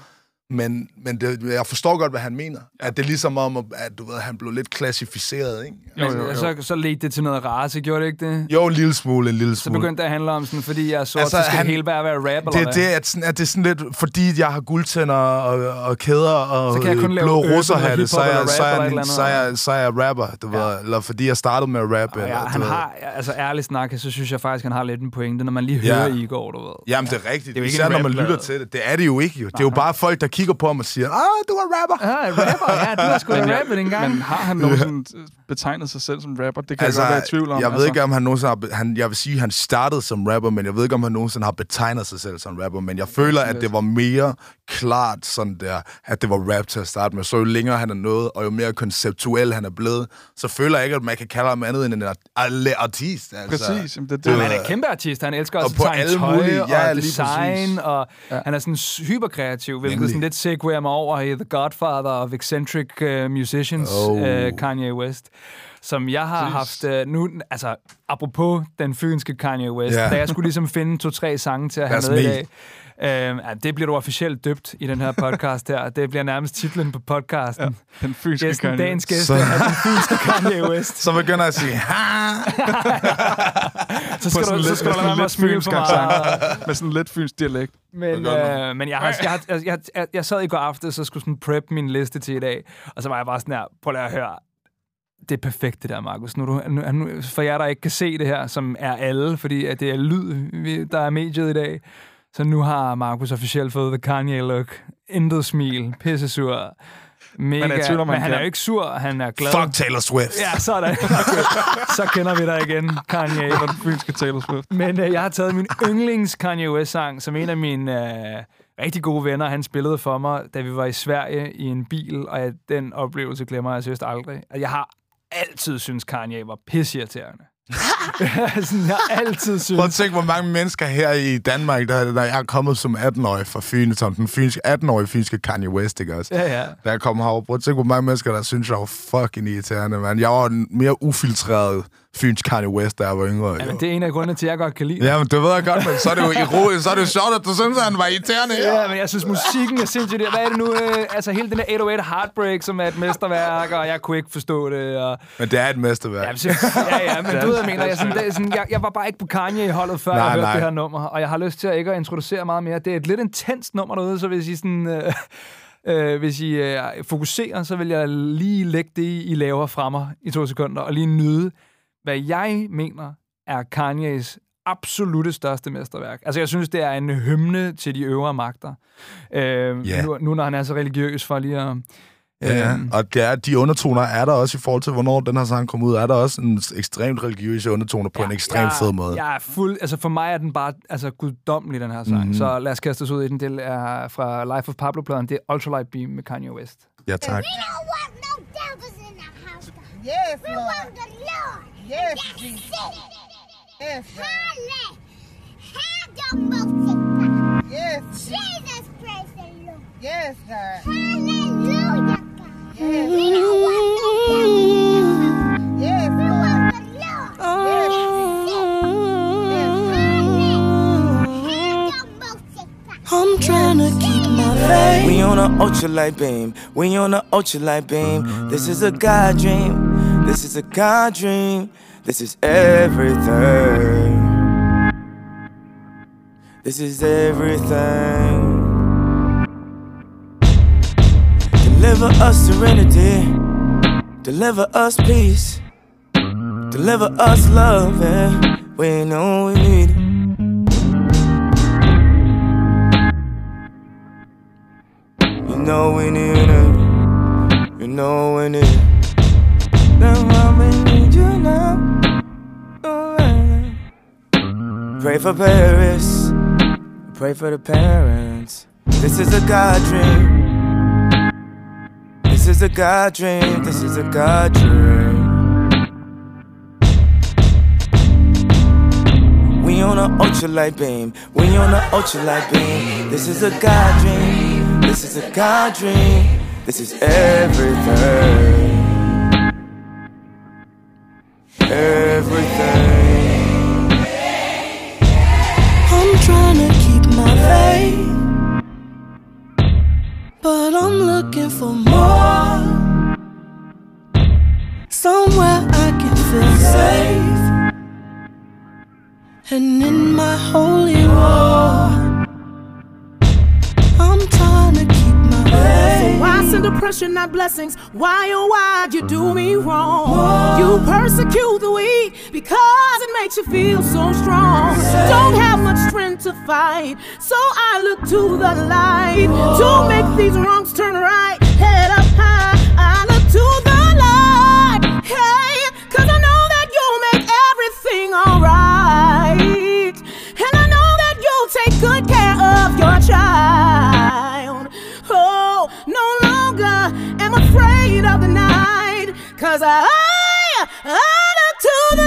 Men, men det, jeg forstår godt, hvad han mener. At det er ligesom om, at du ved, han blev lidt klassificeret, ikke? Jo, jo, jo. Så, så ledte det til noget race, gjorde det ikke det? Jo, en lille smule, en lille Så smule. begyndte det at handle om sådan, fordi jeg er sort, Altså, altså, så skal han- det hele bare være rap, eller det, hvad? det er, at, sådan, at det er sådan lidt, fordi jeg har guldtænder og, og kæder og Så kan jeg kun blå russerhatte, eller så jeg, så, eller jeg, eller så, jeg, så er jeg rapper, du ja. ved. Eller fordi jeg startede med at rap. Og eller, ja, du han ved. har, altså ærligt snak, så synes jeg faktisk, han har lidt en pointe, når man lige Ja. hører Igor, du ved. Jamen, det er rigtigt. Det er jo ikke Især når man lytter til det. Det er det jo ikke, jo. Det er jo bare folk, der kigger på ham og siger, ah, du er rapper. Ja, rapper, ja, du har sgu da rappet engang. Men har han nogensinde betegnet sig selv som rapper? Det kan Altså, jeg godt være i tvivl om. jeg ved altså. ikke, om han nogensinde har... be- Han, jeg vil sige, at han startede som rapper, men jeg ved ikke, om han nogensinde har betegnet sig selv som rapper. Men jeg føler, at det var mere klart sådan der, at det var rap til at starte med. Så jo længere han er nået, og jo mere konceptuel han er blevet, så føler jeg ikke, at man kan kalde ham andet end en artist. Altså. Præcis. Jamen, det, Det Jamen, han er en kæmpe artist. Han elsker Og også på at tegne alle tøj mulige- ja, og design, præcis. og ja. han er sådan hyperkreativ, hvilket Nemlig. sådan lidt segwayer mig over i The Godfather of Eccentric uh, Musicians, Oh. uh, Kanye West som jeg har haft uh, nu, altså apropos den fynske Kanye West, Ja. da jeg skulle ligesom finde to-tre sange til at have That's med i dag, Uh, ja, det bliver du officielt døbt i den her podcast her. Det bliver nærmest titlen på podcasten. Ja. den fysiske Gæsten, Kanye. dagens gæst, Så- er den fynske Kanye West. Så begynder jeg at sige, ha! Så skal, du, så skal du lade lidt smile for meget. Med sådan lidt fynsk dialekt. Men, øh, men jeg, har, jeg, har, jeg, jeg, jeg, jeg sad i går aftes og skulle sådan prep min liste til i dag, og så var jeg bare sådan her, prøv at høre, det er perfekt det der, Markus. Nu, du, nu, for jer, der ikke kan se det her, som er alle, fordi at det er lyd, der er mediet i dag, så nu har Markus officielt fået the Kanye look. Intet smil, pisse sur. Mega, Man er i tvivl om, men han han er jo ikke sur, han er glad. Fuck Taylor Swift. Ja, sådan. Okay. Så kender vi dig igen, Kanye. Var den fynske Taylor Swift. Men øh, jeg har taget min yndlings Kanye West-sang, som en af mine øh, rigtig gode venner, han spillede for mig, da vi var i Sverige i en bil, og jeg, den oplevelse glemmer jeg seriøst aldrig. Jeg har altid synes Kanye var pisseirriterende. Sådan, jeg har altid Prøv at synes... tænke, hvor mange mennesker her i Danmark, der, der jeg er kommet som 18-årig fra Fyn, som den fynske, 18-årige fynske Kanye West, ikke også? Ja, ja. Da jeg kom herover, prøv at tænke, hvor mange mennesker, der synes, jeg var fucking irriterende, man. Jeg var en mere ufiltreret fynsk Kanye West, jeg var yngre. Ja, men det er en af grundene til, at jeg godt kan lide det. Ja, men det ved jeg godt, men så er det jo ironisk, så er det jo sjovt, at du synes, at han var irriterende. Ja, men jeg synes, musikken er sindssygt. Hvad er det nu? Øh, altså, hele den der 808 Heartbreak, som er et mesterværk, og jeg kunne ikke forstå det. Og... Men det er et mesterværk. Ja, men, så- ja, ja, men du ved, jeg mener. Jeg, sådan, det, sådan, jeg, jeg var bare ikke på Kanye-holdet, før nej, Nej, jeg hørte nej. det her nummer, og jeg har lyst til at ikke at introducere meget mere. Det er et lidt intenst nummer derude, så hvis I sådan... Øh, øh, hvis I øh, fokuserer, så vil jeg lige lægge det, I laver fra mig i to sekunder, og lige nyde, hvad jeg mener er Kanyes absolute største mesterværk. Altså, jeg synes, det er en hymne til de øvre magter. Øh, Ja. nu, nu, når han er så religiøs for lige at... Ja, Øhm. og det er, de undertoner er der også i forhold til, hvornår den her sang kom ud. Er der også en ekstremt religiøs undertoner på en ekstremt fed måde. Jeg er fuld, altså for mig er den bare altså guddommelig, den her sang. Mhm. Mm-hmm. Så lad os kaste os ud i den. Det er fra Life of Pablo-pladen. Det er Ultralight Beam med Kanye West. Ja, tak. We don't want no devils in the house. Yes, We want the Lord. Yes, That's Jesus. it. Yes, God. Halle. Hadomosika. Yes, Jesus, praise the Lord. yes, God. Hallelujah, God. Yes. We don't want no devils in the house. Yes, We Lord. want the Lord. Yes, I'm trying to keep my faith. We on a ultralight beam. We on a ultralight beam. This is a God dream. This is a God dream. This is everything. This is everything. Deliver us serenity. Deliver us peace. Deliver us love. We know we need it. You know we need it. You know we need it. Need you now. Oh. Pray for Paris. Pray for the parents. This is a God dream. This is a God dream. This is a God dream. We on a ultralight beam. We on a ultralight beam. This is a God dream. This is a God dream. This is everything everything. I'm trying to keep my faith, but I'm looking for more. Somewhere I can feel safe, and in my holy war. Why send depression, not blessings? Why, oh, why'd you do me wrong? You persecute the weak because it makes you feel so strong. Don't have much strength to fight, so I look to the light Cause I, I look to the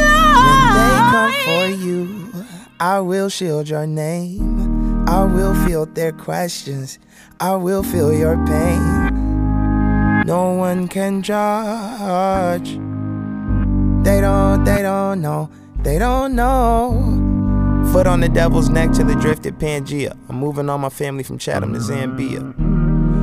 They come for you. I will shield your name. I will field their questions. I will feel your pain. No one can judge. They don't, they don't know. They don't know. Foot on the devil's neck to the drifted Pangea. I'm moving all my family from Chatham to Zambia.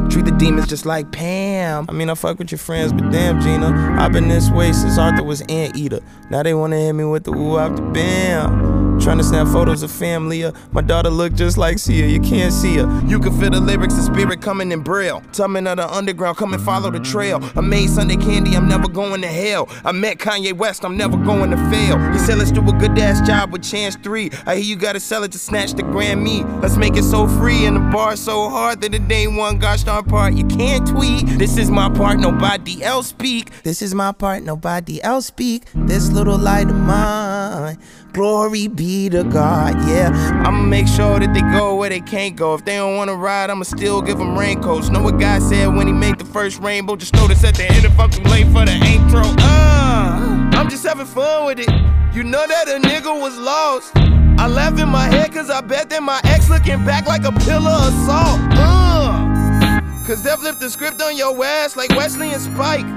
Treat the demons just like Pam. I mean, I fuck with your friends, but damn, Gina. I've been this way since Arthur was Anteater. Now they wanna hit me with the woo after bam. Trying to snap photos of family. uh, My daughter look just like Sia. You can't see her. You can feel the lyrics and spirit coming in braille. Tumming of the underground, come and follow the trail. I made Sunday candy, I'm never going to hell. I met Kanye West, I'm never going to fail. He said, let's do a good ass job with Chance 3. I hear you gotta sell it to snatch the Grammy. Let's make it so free and the bar so hard that it ain't one gosh darn part. You can't tweet. This is my part, nobody else speak. This is my part, nobody else speak. This little light of mine. Glory be to God, yeah. I'ma make sure that they go where they can't go. If they don't wanna ride, I'ma still give them raincoats. Know what God said when he made the first rainbow? Just notice at the end if I'm late for the intro. Uh, I'm just having fun with it. You know that a nigga was lost. I laugh in my head cause I bet that my ex looking back like a pillar of salt. Uh, cause they flipped the script on your ass like Wesley and Spike.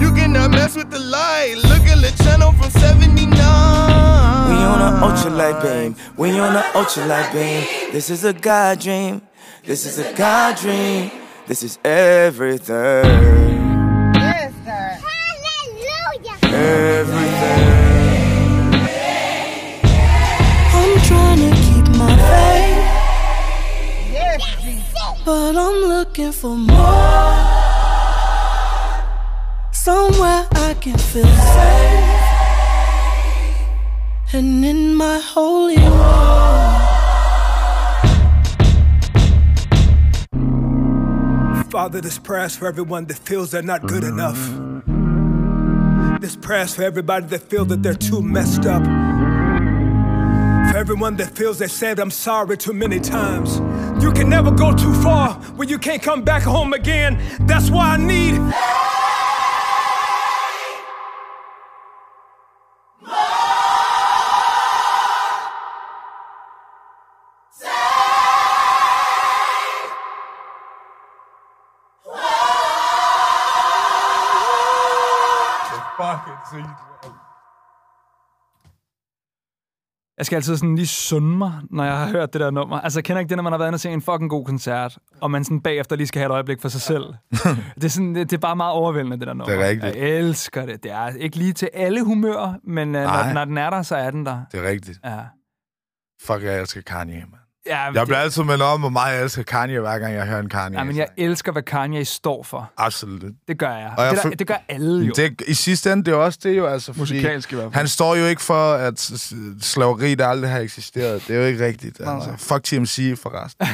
You cannot mess with the light. Look at the channel from 79. On a ultralight beam. We on a ultralight beam. This is a God dream. This is a God dream. This is everything. Sir. Everything. I'm trying to keep my faith, Yes, but I'm looking for more. Somewhere I can feel safe. And in my holy war. Father, this prayer's for everyone that feels they're not good enough. This prayer's for everybody that feels that they're too messed up. For everyone that feels they said I'm sorry too many times. You can never go too far when you can't come back home again. That's why I need. Jeg skal altid sådan lige sunde mig, når jeg har hørt det der nummer. Altså, jeg kender ikke det, når man har været inde og se en fucking god koncert, og man sådan bagefter lige skal have et øjeblik for sig selv. det, er sådan, det, det er bare meget overvældende, det der nummer. Det er rigtigt. Jeg elsker det. Det er ikke lige til alle humør, men uh, når, når den er der, så er den der. Det er rigtigt. Ja. Fuck, jeg elsker Kanye, man. Ja, men Jeg det- bliver altid mindet om, hvor meget jeg elsker Kanye, hver gang jeg hører en Kanye. Ja, men jeg elsker, hvad Kanye står for. Absolut. Det gør jeg. Og jeg det, der, det gør alle jo. Det, I sidste ende, det er også det jo, altså. Fordi Musikalsk i hvert fald. Han står jo ikke for, at slaveri, der aldrig har eksisteret. Det er jo ikke rigtigt. Altså. Fuck TMC, forresten.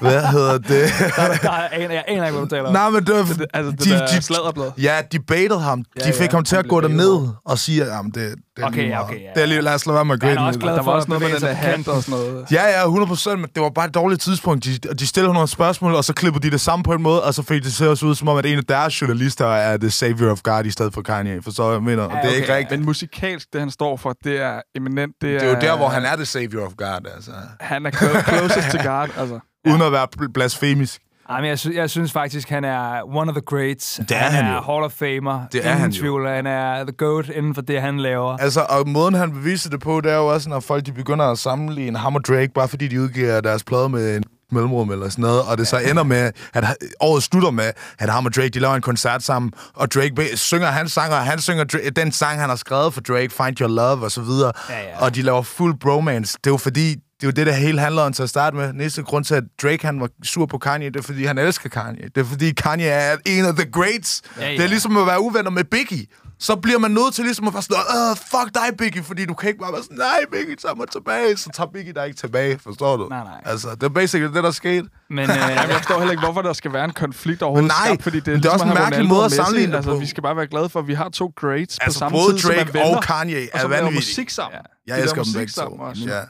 Hvad hedder det? Der, der, jeg, aner, jeg aner ikke, hvad du taler om. Nej, men det var... Det- altså, det der sladderblad. Ja, de baited ham. Ja, De fik ja, ham til at gå derned og sige, at jamen, det, det er Okay, okay, ja, Det er lige, lad os lade være med at Han er grine også lidt. glad Der for var at også noget med den der hat og sådan noget. Ja, ja, 100 procent, men det var bare et dårligt tidspunkt. De, de stillede 100 spørgsmål, og så klippede de det sammen på en måde, og så fik det til os ud, som om, at en af deres journalister er the savior of God i stedet for Kanye. Jeg, hvad jeg mener? Og Ja, det er ikke okay. rigtigt. Men musikalsk, det han står for, det er eminent. Det er, Det er jo der, hvor han er the savior of God, altså. Han er clo- closest to God, altså. Uden at være bl- blasfemisk. Ej, men jeg, sy- jeg synes faktisk, han er one of the greats. Det er han er jo. Hall of Famer. Det er Ingen han jo. tvivl. Han er the GOAT inden for det, han laver. Altså, og måden han beviser det på, det er jo også, når folk de begynder at sammenligne ham og Drake, bare fordi de udgiver deres plade med en mellemrum eller sådan noget, og det så ender med, at året slutter med, at ham og Drake, de laver en koncert sammen, og Drake synger hans sang, og han synger den sang, han har skrevet for Drake, Find Your Love, og så videre, Ja, ja. og de laver fuld bromance. Det er jo fordi, det er jo det, der hele handler om til at starte med. Næste grund til, at Drake han var sur på Kanye, det er fordi, han elsker Kanye. Det er fordi, Kanye er en af the greats. Ja, ja. Det er ligesom at være uvenner med Biggie. Så bliver man nødt til ligesom at være sådan, Åh, fuck dig, Biggie, fordi du kan ikke bare være sådan, nej, Biggie, tag mig tilbage. Så tager Biggie dig ikke tilbage, forstår du? Nej, nej. Altså, det er basically det, der skete. Men øh, jeg forstår heller ikke, hvorfor der skal være en konflikt overhovedet Men nej, skabt, fordi det er, det er også ligesom en at have mærkelig måde og at sammenligne det altså, på. Vi skal bare være glade for, at vi har to greats Altså, på samme både tid, som Drake er venner, og Kanye er som laver vanvittige. musik sammen. Jeg De elsker dem begge to. også. Ja.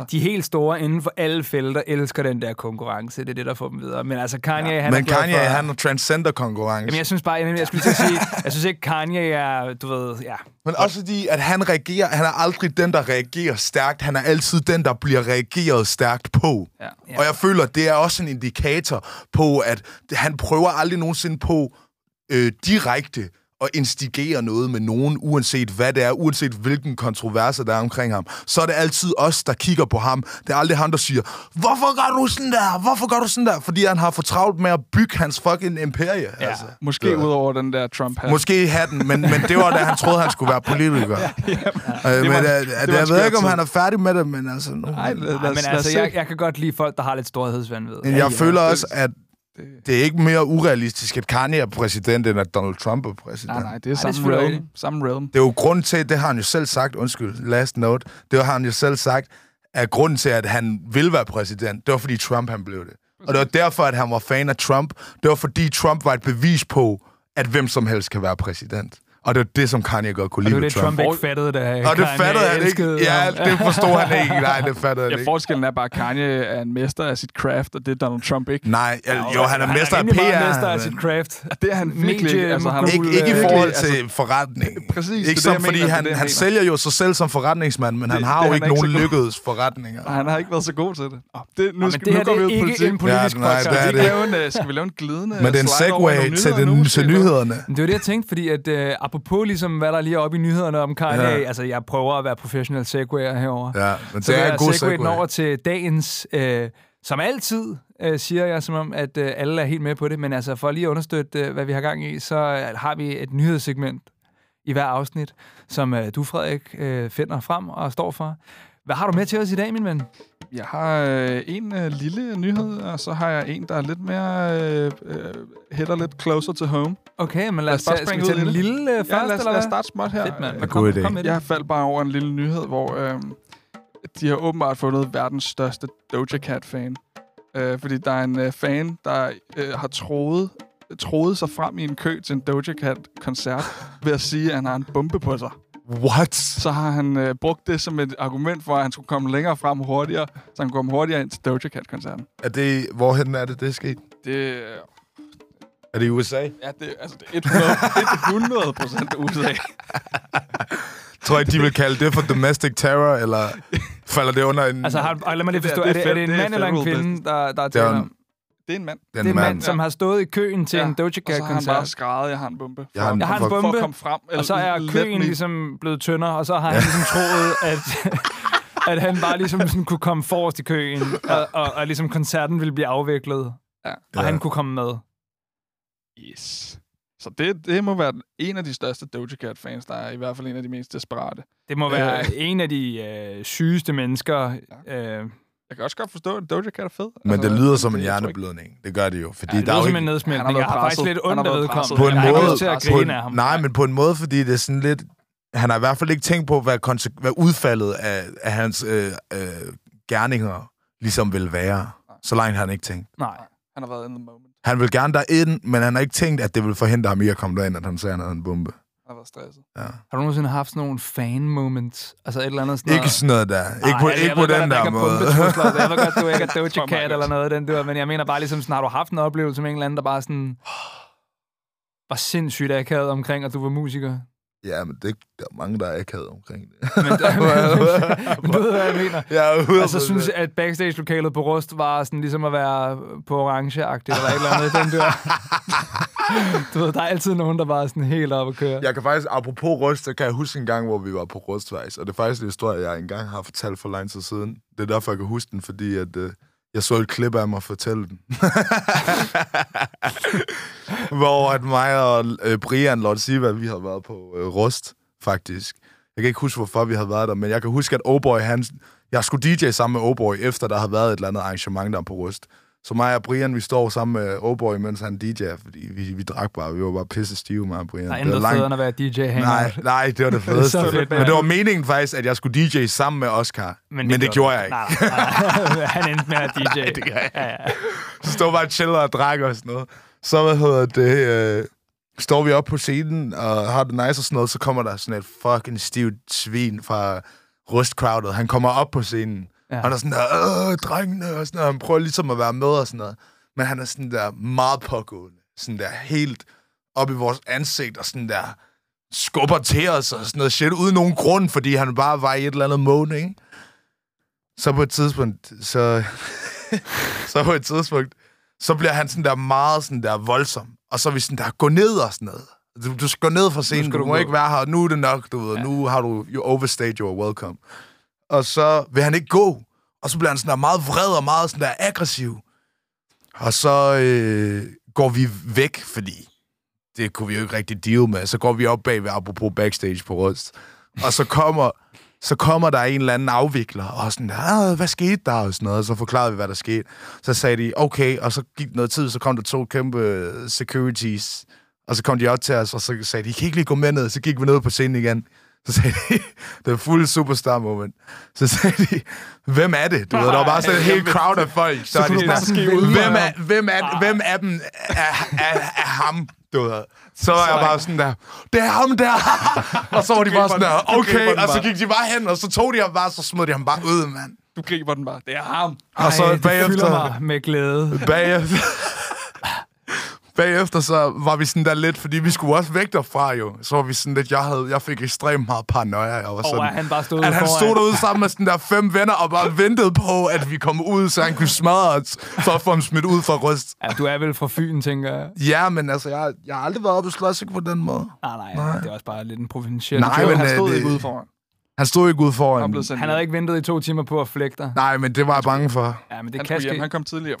Altså, de helt store inden for alle felter elsker den der konkurrence. Det er det, der får dem videre. Men altså, Kanye, ja. han er Men glad Kanye, for... han transcender konkurrence. Jamen, jeg synes bare, jeg, jeg skulle til at sige, jeg synes ikke, Kanye er, du ved, ja. Men også fordi, at han reagerer, han er aldrig den, der reagerer stærkt. Han er altid den, der bliver reageret stærkt på. Ja. Ja. Og jeg føler, det er også en indikator på, at han prøver aldrig nogensinde på øh, direkte at instigere noget med nogen, uanset hvad det er, uanset hvilken kontroverser der er omkring ham, så er det altid os, der kigger på ham. Det er aldrig ham, der siger, hvorfor gør du sådan der? Hvorfor gør du sådan der? Fordi han har for travlt med at bygge hans fucking imperie. Ja. Altså. måske Ja. ud over den der trump hat. Måske hatten, men, men det var da han troede, han skulle være politiker. ja, det men, var- øh, det var jeg ved ikke, om han er færdig med det, men altså... Nu, Nej, lad, lad, men altså, jeg, jeg kan godt lide folk, der har lidt storhedsvandvid. jeg føler også, at det er ikke mere urealistisk, at Kanye er præsident, end at Donald Trump er præsident. Nej, nej, det er det er samme realm. Samme realm. Det er jo grunden til, det har han jo selv sagt, undskyld, last note, det har han jo selv sagt, at grunden til, at han vil være præsident, det var fordi Trump han blev det. Og det var derfor, at han var fan af Trump. Det var fordi Trump var et bevis på, at hvem som helst kan være præsident. Og det var det, som Kanye godt kunne Og det lide var det, Trump Trump. ikke fattede, da Og det Kanye fattede han ikke. Ja, det forstod han ikke. Nej, det fattede han Ja, ikke. forskellen er bare, at Kanye er en mester af sit craft, og det er Donald Trump ikke. Nej, ja, jo, han er mester af rimelig meget PR. mester af sit craft. Det er han virkelig. Altså, han er Ikke, ikke i forhold virkelig, til forretning. Præcis, det er Ikke det, som, jeg fordi mener, det er han, det, han mener. sælger jo sig selv som forretningsmand, men han Det- har det jo er ikke han nogen lykkedes forretninger. Og han har ikke været så god til det. Det nu, skal, det det vi er ud ikke politik. en politisk podcast. det er Skal vi, det. ikke lave en, øh, skal vi lave en glidende Men det er en nogle til, nyhederne. Det var det, jeg tænkte, fordi at øh, apropos ligesom, hvad der lige er oppe i nyhederne om Kanye, Ja. altså jeg prøver at være professional segwayer herovre. Ja, men Så det er en god segway. over til dagens, øh, som altid øh, siger jeg, som om, at øh, alle er helt med på det, men altså for lige at understøtte, øh, hvad vi har gang i, så øh, har vi et nyhedssegment i hver afsnit, som øh, du, Frederik, øh, finder frem og står for. Hvad har du med til os i dag, min ven? Jeg har øh, en øh, lille nyhed, og så har jeg en, der er lidt mere øh, øh, hætter lidt closer to home. Okay, men lad Lad os bare springe ud i den det. lille øh, først, Ja, lad os, eller lad os starte småt her. Fedt, mand. Kom, God idé. kom med. Jeg faldt bare over en lille nyhed, hvor øh, de har åbenbart fundet verdens største Doja Cat-fan. Øh, fordi der er en øh, fan, der øh, har troet, troet sig frem i en kø til en Doja Cat-koncert ved at sige, at han har en bombe på sig. What? Så har han øh, brugt det som et argument for, at han skulle komme længere frem hurtigere, så han kunne komme hurtigere ind til Doja Cat-koncerten. Er det, hvorhen er det, det er sket? Det, øh, Er det i USA? ja, det, altså, det er 100, 100 procent USA. Tror jeg, de vil kalde det for domestic terror, eller falder det under en... Altså, har, lad mig lige Det er- forstå, det er er det, er det en mand eller en kvinde, der, der er Det er en- om? Det er en mand. Det er en mand, som har stået i køen til Ja. en Doja Og så har han bare Cat-koncert. skrevet, jeg har en bombe. Jeg har en- Jeg har en for- For bombe, at komme frem. og så er køen me- ligesom blevet tyndere, og så har han ligesom troet, at, at han bare ligesom sådan kunne komme forrest i køen, og, og, og ligesom koncerten ville blive afviklet, Ja. og Ja. han kunne komme med. Yes. Så det, det må være en af de største Doja Cat-fans, der er i hvert fald en af de mest desperate. Det må være Øh. en af de øh, sygeste mennesker. Øh, Jeg kan også godt forstå, at Doja Cat er fed. Men det Altså, lyder som en det- hjerneblødning. Det gør det jo. Fordi ja, det der er lyder jo som en Han har nedsmeltning. Jeg har faktisk lidt ondt af vedkommende. på en Jeg måde, til at grine en, af ham. nej, men på en måde, fordi det er sådan lidt... Han har i hvert fald ikke tænkt på, hvad, hvad udfaldet af, af hans øh, øh, gerninger ligesom vil være. Så langt har han ikke tænkt. Nej. Han har været in the moment. Han vil gerne derind, men han har ikke tænkt, at det vil forhindre ham i at komme derind, at han ser, en bombe. Har været stresset. Ja. Har du nogensinde haft sådan nogle fan-moments? Altså et eller andet sådan Ikke sådan noget der. Ikke på, Ej, jeg ikke på godt, den at der ikke er måde. Jeg ved godt, du ikke er Doja Cat eller godt. noget af den der, men jeg mener bare ligesom sådan, har du haft en oplevelse med en eller anden, der bare sådan var sindssygt akavet omkring, at du var musiker? Ja, men det, der er mange, der er akavet omkring det. Men, men du ved, hvad jeg mener. Ja, 100%. Altså, synes at backstage-lokalet på Rust var sådan ligesom at være på orange-agtigt, eller et eller andet. Den der. du ved, der er altid nogen, der bare er sådan helt op at køre. Jeg kan faktisk, apropos Rust, så kan jeg huske en gang, hvor vi var på Rustvejs, og det er faktisk en historie, jeg engang har fortalt for lang tid siden. Det er derfor, jeg kan huske den, fordi at, øh, jeg så et klip af mig fortælle den. Hvor at mig og øh, Brian Lord Siva, vi havde været på øh, Rust, faktisk. Jeg kan ikke huske, hvorfor vi havde været der, men jeg kan huske, at Oboy, han... Jeg skulle DJ sammen med Oboy, efter der havde været et eller andet arrangement der på Rust. Så mig og Brian, vi står sammen med Oboy, mens han DJ'er, fordi vi, vi drak bare. Vi var bare pisse stive, mig og Brian. Der er Det var intet langt- federe at være DJ hangout. Nej, nej, det var det fedeste. Så fedt, men det var meningen faktisk, at jeg skulle DJ sammen med Oscar. Men det, men det gjorde jeg ikke. Nej, nej. Han endte med at DJ. Nej, det gør jeg Ja, ja. Så stod bare og chiller og drak og sådan noget. Så, hvad hedder det, øh, står vi op på scenen og har det nice og sådan noget, så kommer der sådan et fucking stivt svin fra rustcrowdet. Han kommer op på scenen. Ja. Han er sådan der, øh, drengene, og sådan noget. Han prøver ligesom at være med og sådan noget. Men han er sådan der meget pågående. Sådan der helt op i vores ansigt og sådan der skubber til os og sådan noget shit, uden nogen grund, fordi han bare var i et eller andet mode, ikke? Så på et tidspunkt, så, så på et tidspunkt, så bliver han sådan der meget sådan der voldsom. Og så er vi sådan der, gå ned og sådan noget. Du, du skal gå ned fra scenen, du, du må gå. ikke være her, nu er det nok, du ved, ja. nu har du, you overstayed your welcome. Og så vil han ikke gå, og så bliver han sådan der meget vred og meget sådan der aggressiv. Og så øh, går vi væk, fordi det kunne vi jo ikke rigtig deal med. Så går vi op bag ved apropos backstage på Rødst. Og så kommer, så kommer der en eller anden afvikler, og sådan, ah, hvad skete der? Og sådan noget. Og så forklarede vi, hvad der skete. Så sagde de, okay, og så gik noget tid, så kom der to kæmpe øh, securities, og så kom de op til os, og så sagde de, I kan ikke lige gå med ned. Så gik vi ned på scenen igen. Så sagde de, det var fuld superstar moment. Så sagde de, hvem er det? Du ved, der var bare sådan en helt crowd af folk. Så, Så er de sådan, hvem, er, hvem, er, hvem af dem er, er, er ham? Du ved. Så var jeg bare sådan der, det er ham der! og så var de bare sådan der, okay, og så gik de bare hen, og så tog de ham bare, så smed de ham bare ud, mand. Du griber den bare. Det er ham. Og så Ej, det bagefter- fylder mig med glæde. Bagefter, bagefter så var vi sådan der lidt, fordi vi skulle også væk derfra jo. Så var vi sådan lidt, jeg, havde, jeg fik ekstremt meget paranoia. Jeg var Og sådan, at han bare stod at han stod derude sammen med sådan der fem venner og bare ventede på, at vi kom ud, så han kunne smadre os, for at få ham smidt ud fra rust. Ja, du er vel fra Fyn, tænker jeg. Ja, men altså, jeg, jeg har aldrig været oppe og slås ikke på den måde. Nej, nej, nej. det er også bare lidt en provinciel. Nej, men han øh, stod det- ikke ude foran. Han stod ikke ude foran. Han Han havde ikke ventet i to timer på at flægte dig. Nej, men det var jeg bange for. Ja, men det han, kan hjem. ske. han kom tidligere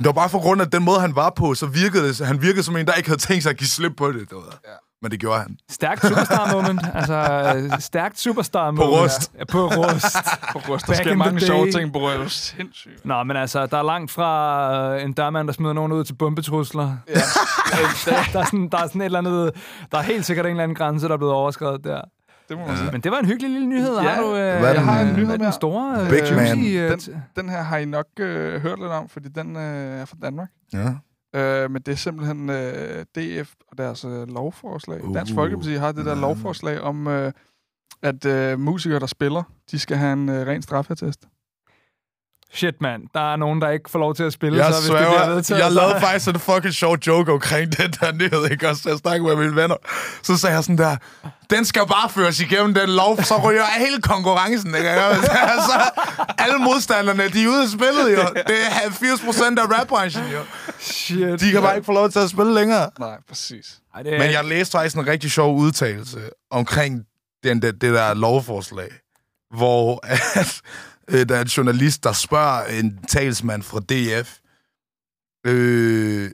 hjem. Det var bare for grund af den måde, han var på, så virkede det, han virkede som en, der ikke havde tænkt sig at give slip på det. Du ved. Ja. Men det gjorde han. Stærkt superstar moment. Altså, øh, stærkt superstar moment. Rust. Ja, på rust. På rust, der sker mange sjove ting på er sindssygt. Nå, men altså, der er langt fra øh, en dørmand, der smider nogen ud til bombetrusler. Ja. der, der, er sådan, der er sådan et eller andet... Der er helt sikkert en eller anden grænse, der er blevet overskrevet der. Det må man sige. Men det var en hyggelig lille nyhed. Ja, har du, øh, Hvad jeg har en den, nyhed er med. den store... Øh, Big man. øh, Den, den her har I nok øh, hørt lidt om, fordi den øh, er fra Danmark. Ja. Øh, men det er simpelthen øh, DF og deres øh, lovforslag. Uh, Dansk Folkeparti har det der ja. lovforslag om, øh, at øh, musikere, der spiller, de skal have en øh, ren straffetest. Shit, mand. Der er nogen, der ikke får lov til at spille, Jeg så hvis det bliver vedtaget. jeg så- lavede faktisk en fucking sjov joke omkring den der nyhed, ikke også? Jeg snakkede med mine venner. Så sagde jeg sådan der, den skal bare føres igennem den lov, så ryger hele konkurrencen, ikke? Altså, alle modstanderne, de er ude af spillet, jo. Det er 80 procent af rapbranchen, jo. Shit. De kan bare ikke få lov til at spille længere. Nej, præcis. Ej, det er... Men jeg læste faktisk en rigtig sjov udtalelse omkring den, det, det der lovforslag, hvor at, øh, der er en journalist, der spørger en talsmand fra DF, øh,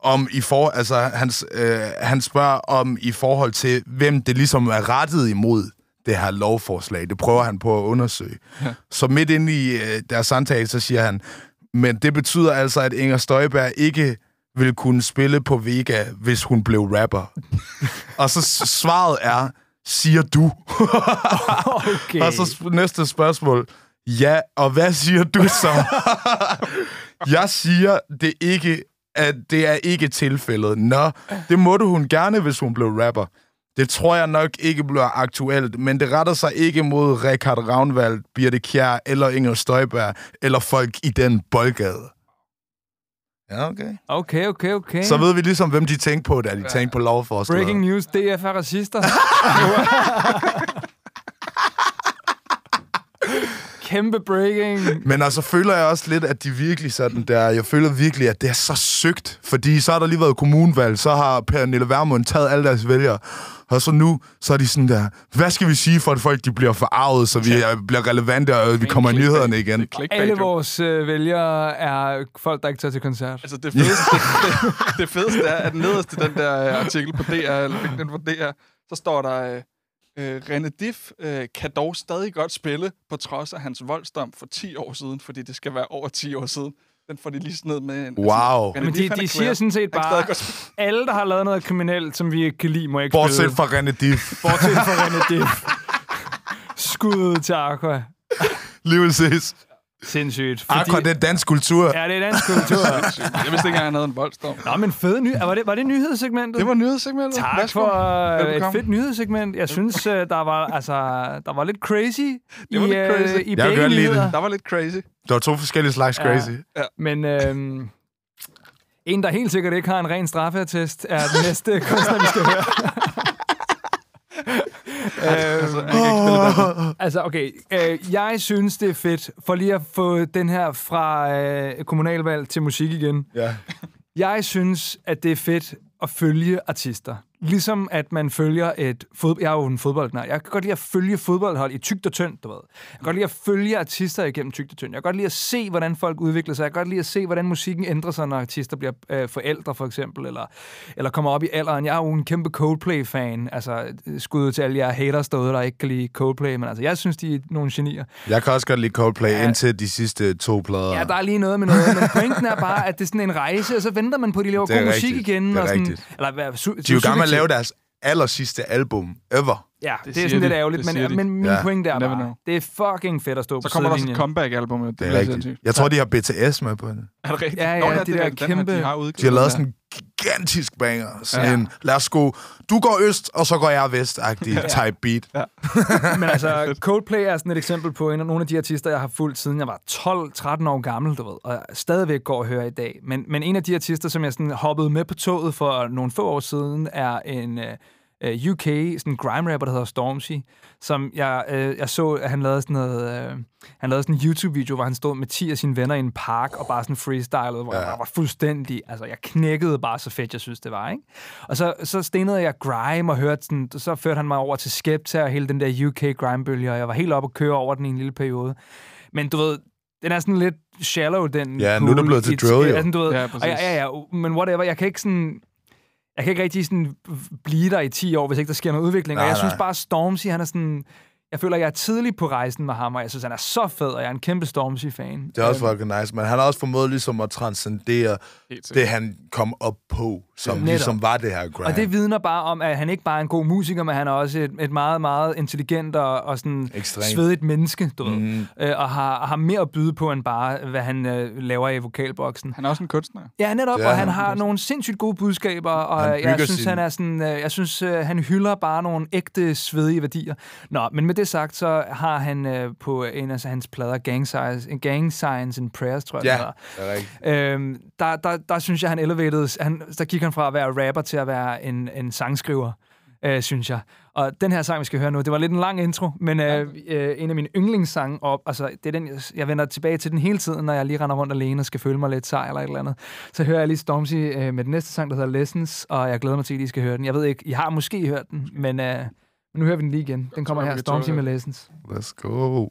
om i for, altså, han, øh, han spørger om i forhold til, hvem det ligesom er rettet imod det her lovforslag. Det prøver han på at undersøge. Ja. Så midt inde i øh, deres samtale, så siger han, men det betyder altså, at Inger Støjberg ikke ville kunne spille på Vega, hvis hun blev rapper. og så svaret er, siger du. Okay. og så næste spørgsmål. Ja, og hvad siger du så? jeg siger, det ikke, at det er ikke tilfældet. Nå, det måtte hun gerne, hvis hun blev rapper. Det tror jeg nok ikke bliver aktuelt, men det retter sig ikke mod Richard Ravnvald, Birte Kjær eller Inger Støjberg, eller folk i den boldgade. Ja, okay. Okay, okay, okay. Så ved vi ligesom, hvem de tænkte på, da de tænkte på lovforslaget. Breaking news, DF er racister. Kæmpe breaking. Men altså føler jeg også lidt, at de virkelig sådan der, jeg føler virkelig, at det er så søgt, fordi så har der lige været kommunvalg, så har Pernille Vermund taget alle deres vælgere, og så nu, så er de sådan der, hvad skal vi sige for, at folk de bliver forarvet, så vi er, bliver relevante, og vi kommer i nyhederne igen. Alle vores øh, vælgere er folk, der ikke tager til koncert. Altså det fedeste, det, det fedeste er, at nederst i den der øh, artikel på DR, eller LinkedIn på DR, så står der, øh, øh, René Diff øh, kan dog stadig godt spille, på trods af hans voldsdom for 10 år siden, fordi det skal være over 10 år siden. Den får de lige sådan ned med. En, Wow. René Men de, Diff, er de siger sådan set bare, alle, der har lavet noget kriminelt, som vi ikke kan lide, må ikke Bortset spille. fra René Diff. Bortset fra René Diff. Skud ud til Aqua. Lige præcis. Sindssygt. Aqua, det er dansk kultur. Ja, det er dansk kultur. Jeg vidste ikke engang, han havde en voldsdom. Nå, men fede ny... Var det, var det nyhedssegmentet? Det var nyhedssegmentet. Tak Værsgo. for øh, et Velbekomme. fedt nyhedssegment. Jeg synes, øh, der var, altså, der var lidt crazy Det var i, lidt øh, crazy. i Jeg kan begge nyheder. Der var lidt crazy. Der var to forskellige slags crazy. Ja. Men øhm, en, der helt sikkert ikke har en ren straffeattest, er den næste kunstner, vi skal høre. Altså, badminton. Altså, okay. Øh, jeg synes, det er fedt, for lige at få den her fra øh, kommunalvalg til musik igen. Ja. Jeg synes, at det er fedt at følge artister. Ligesom at man følger et fodbold... Jeg er jo en fodboldnær. Jeg kan godt lide at følge fodboldhold i tygt og tyndt, du ved. Jeg kan godt lide at følge artister igennem tygt og tyndt. Jeg kan godt lide at se, hvordan folk udvikler sig. Jeg kan godt lide at se, hvordan musikken ændrer sig, når artister bliver øh, forældre, for eksempel, eller, eller kommer op i alderen. Jeg er jo en kæmpe Coldplay-fan. Altså, skud til alle jer haters derude, der ikke kan lide Coldplay, men altså, jeg synes, de er nogle genier. Jeg kan også godt lide Coldplay Ja. indtil de sidste to plader. Ja, der er lige noget med noget, men pointen er bare, at det er sådan en rejse, og så venter man på, at de laver er god musik rigtigt. igen. Det er og sådan, rigtigt. Eller, hvad, su- De er jo gang subjektivt. lave deres aller sidste album ever. Ja, Det det, er sådan lidt de. ærgerligt, Det men, de. men min Ja. pointe er bare, det er fucking fedt at stå Så på kommer der også et comeback-album. Det, Det er rigtigt. Jeg tror, de har BTS med på det. Er det rigtigt? Ja, ja, Nå, de det er der har- kæmpe- De har, udgivet De har lavet sådan en gigantisk banger. Sådan Ja. en, lad os gå, du går øst, og så går jeg vest-agtig type beat. Ja. Men altså, Coldplay er sådan et eksempel på en af nogle af de artister, jeg har fulgt siden jeg var 12-13 år gammel, du ved, og stadigvæk går og hører i dag. Men, men en af de artister, som jeg sådan hoppede med på toget for nogle få år siden, er en uh, UK sådan grime rapper, der hedder Stormzy, som jeg, uh, jeg så, at han lavede sådan noget, uh, han lavede sådan en YouTube-video, hvor han stod med 10 af sine venner i en park og bare sådan freestylede, hvor ja. jeg var fuldstændig, altså jeg knækkede bare så fedt, jeg synes, det var, ikke? Og så, så stenede jeg grime og hørte sådan, så førte han mig over til Skepta og hele den der UK grime-bølge, og jeg var helt oppe at køre over den i en lille periode. Men du ved, den er sådan lidt shallow, den Ja, nu er det blevet til drill, jo. Ja, sådan, du ved, Ja, og ja, ja, ja, men whatever, jeg kan ikke sådan... Jeg kan ikke rigtig sådan blive der i 10 år, hvis ikke der sker noget udvikling. Nej, og jeg nej. synes bare, Stormzy, han er sådan... Jeg føler, jeg er tidlig på rejsen med ham, og jeg synes, han er så fed, og jeg er en kæmpe Stormzy-fan. Det er også fucking nice, men han har også formået ligesom at transcendere det, han kom op på, som Netop. ligesom var det her grime. Og det vidner bare om, at han ikke bare er en god musiker, men han er også et, et meget, meget intelligent og, og sådan Ekstremt. svedigt menneske, du ved. Mhm. Øh, og har, har mere at byde på, end bare, hvad han øh, laver i vokalboksen. Han er også en kunstner. Ja, netop, Det og han han. har nogle sindssygt gode budskaber, og Han jeg synes, sin- han er sådan, øh, jeg synes, øh, han hylder bare nogle ægte, svedige værdier. Nå, men med det sagt, så har han øh, på en af hans plader, Gang Science, Gang Science and Prayers, tror jeg, Ja, det er rigtigt. Øhm, der, der, der synes jeg, han elevated. Han, der gik han fra at være rapper til at være en, en sangskriver, øh, synes jeg. Og den her sang, vi skal høre nu, det var lidt en lang intro, men øh, øh, en af mine yndlingssange op, altså det er den, jeg, jeg vender tilbage til den hele tiden, når jeg lige render rundt alene og skal føle mig lidt sej eller et eller andet. Så hører jeg lige Stormzy øh, med den næste sang, der hedder Lessons, og jeg glæder mig til, at I skal høre den. Jeg ved ikke, I har måske hørt den, men, øh, men nu hører vi den lige igen. Den kommer her, Stormzy med. Lessons. Let's go.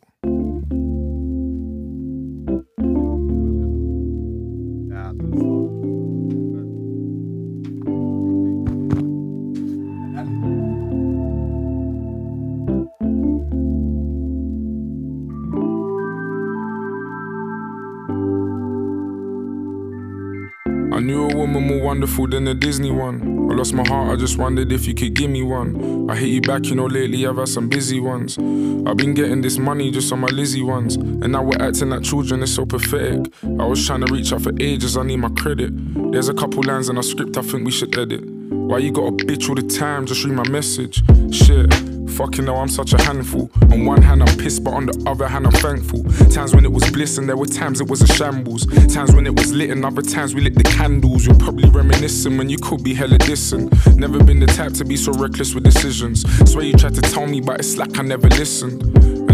Wonderful than the Disney one. I lost my heart, I just wondered if you could give me one. I hit you back, you know, lately I've had some busy ones. I've been getting this money just on my Lizzie ones. And now we're acting like children, it's so pathetic. I was trying to reach out for ages, I need my credit. There's a couple lines in our script I think we should edit. Why you got a bitch all the time? Just read my message. Shit. Fucking know I'm such a handful. On one hand, I'm pissed, but on the other hand, I'm thankful. Times when it was bliss, and there were times it was a shambles. Times when it was lit, and other times we lit the candles. You're probably reminiscing when you could be hella dissing. Never been the type to be so reckless with decisions. Swear you tried to tell me, but it's like I never listened.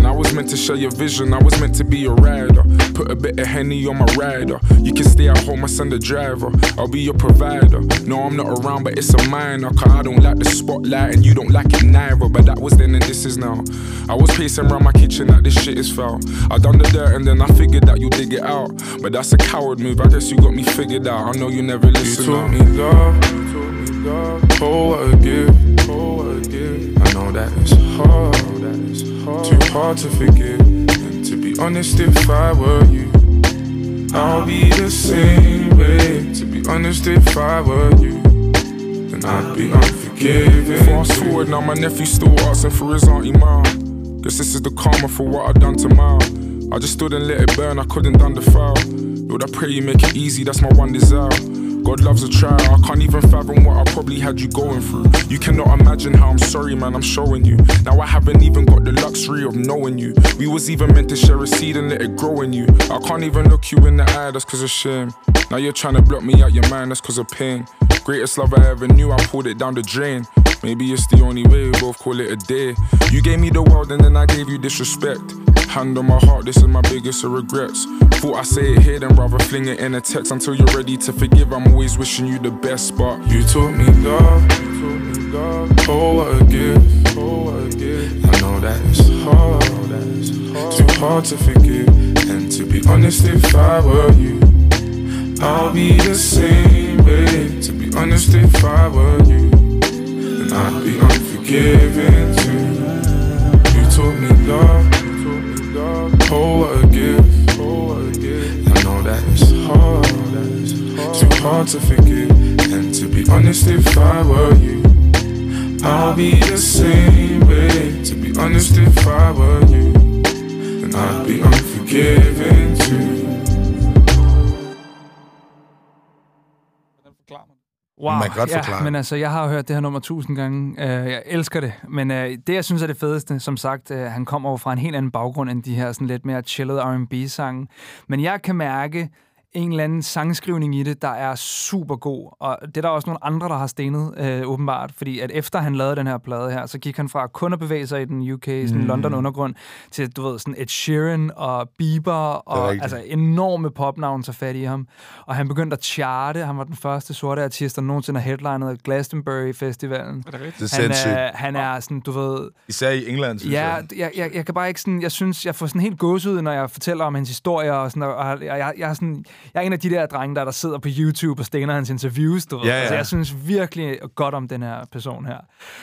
And I was meant to share your vision, I was meant to be your rider. Put a bit of Henny on my rider. You can stay at home, I send a driver. I'll be your provider. No, I'm not around, but it's a minor. Cause I don't like the spotlight and you don't like it neither. But that was then and this is now. I was pacing around my kitchen like this shit is foul. I done the dirt and then I figured that you dig it out. But that's a coward move, I guess you got me figured out. I know you never listen. You taught now. me love, you taught me love. Oh, what a gift, oh, what a gift. I know that it's hard, that it's hard. Too hard to forgive. And to be honest, if I were you, I'll be the same way. To be honest, if I were you, then I'd be unforgiving. Fast forward now, my nephew still asking for his auntie mom. Guess this is the karma for what I done to mom. I just stood and let it burn, I couldn't done the foul. Lord, I pray you make it easy, that's my one desire. God loves a trial, I can't even fathom what I probably had you going through. You cannot imagine how I'm sorry, man, I'm showing you. Now I haven't even got the luxury of knowing you. We was even meant to share a seed and let it grow in you. I can't even look you in the eye, that's cause of shame. Now you're trying to block me out your mind, that's cause of pain. Greatest love I ever knew, I pulled it down the drain. Maybe it's the only way, we both call it a day. You gave me the world and then I gave you disrespect. Hand on my heart, this is my biggest of regrets. Thought I say it here, then rather fling it in a text until you're ready to forgive. I'm always wishing you the best, but You taught me love. Oh, what a gift, oh, what a gift. I know that it's hard, that it's hard. Too hard to forgive. And to be honest, if I were you, I'll be the same way. To be honest, if I were you, then I'd be unforgiving too. You taught me love. Oh, what a gift. I know that it's hard. Too hard to forgive. And to be honest, if I were you, I'll be the same way. To be honest, if I were you, then I'd be unforgiving too. Wow, Man kan godt ja, forklare. men altså, jeg har hørt det her nummer tusind gange. Uh, jeg elsker det. Men uh, det, jeg synes er det fedeste, som sagt, uh, han kommer over fra en helt anden baggrund end de her sådan lidt mere chillede R&B-sange. Men jeg kan mærke en eller anden sangskrivning i det, der er super god. Og det er der også nogle andre, der har stenet, øh, åbenbart. Fordi at efter han lavede den her plade her, så gik han fra kun at bevæge sig i den UK, sådan Mm. London undergrund, til, du ved, sådan Ed Sheeran og Bieber, og altså enorme popnavn så fat i ham. Og han begyndte at charte. Han var den første sorte artist, der nogensinde har headlinet Glastonbury Festivalen. Er det rigtigt? Er Han sindssygt. er, han er sådan, du ved... Især i England, synes Ja, jeg. jeg, jeg, jeg kan bare ikke sådan... Jeg synes, jeg får sådan helt gåsehud, når jeg fortæller om hans historie, og, sådan, og, og jeg, jeg, jeg, er sådan, jeg er en af de der drenge, der, der sidder på YouTube og stener hans interviews, du ved. Ja, ja. Altså, jeg synes virkelig godt om den her person her.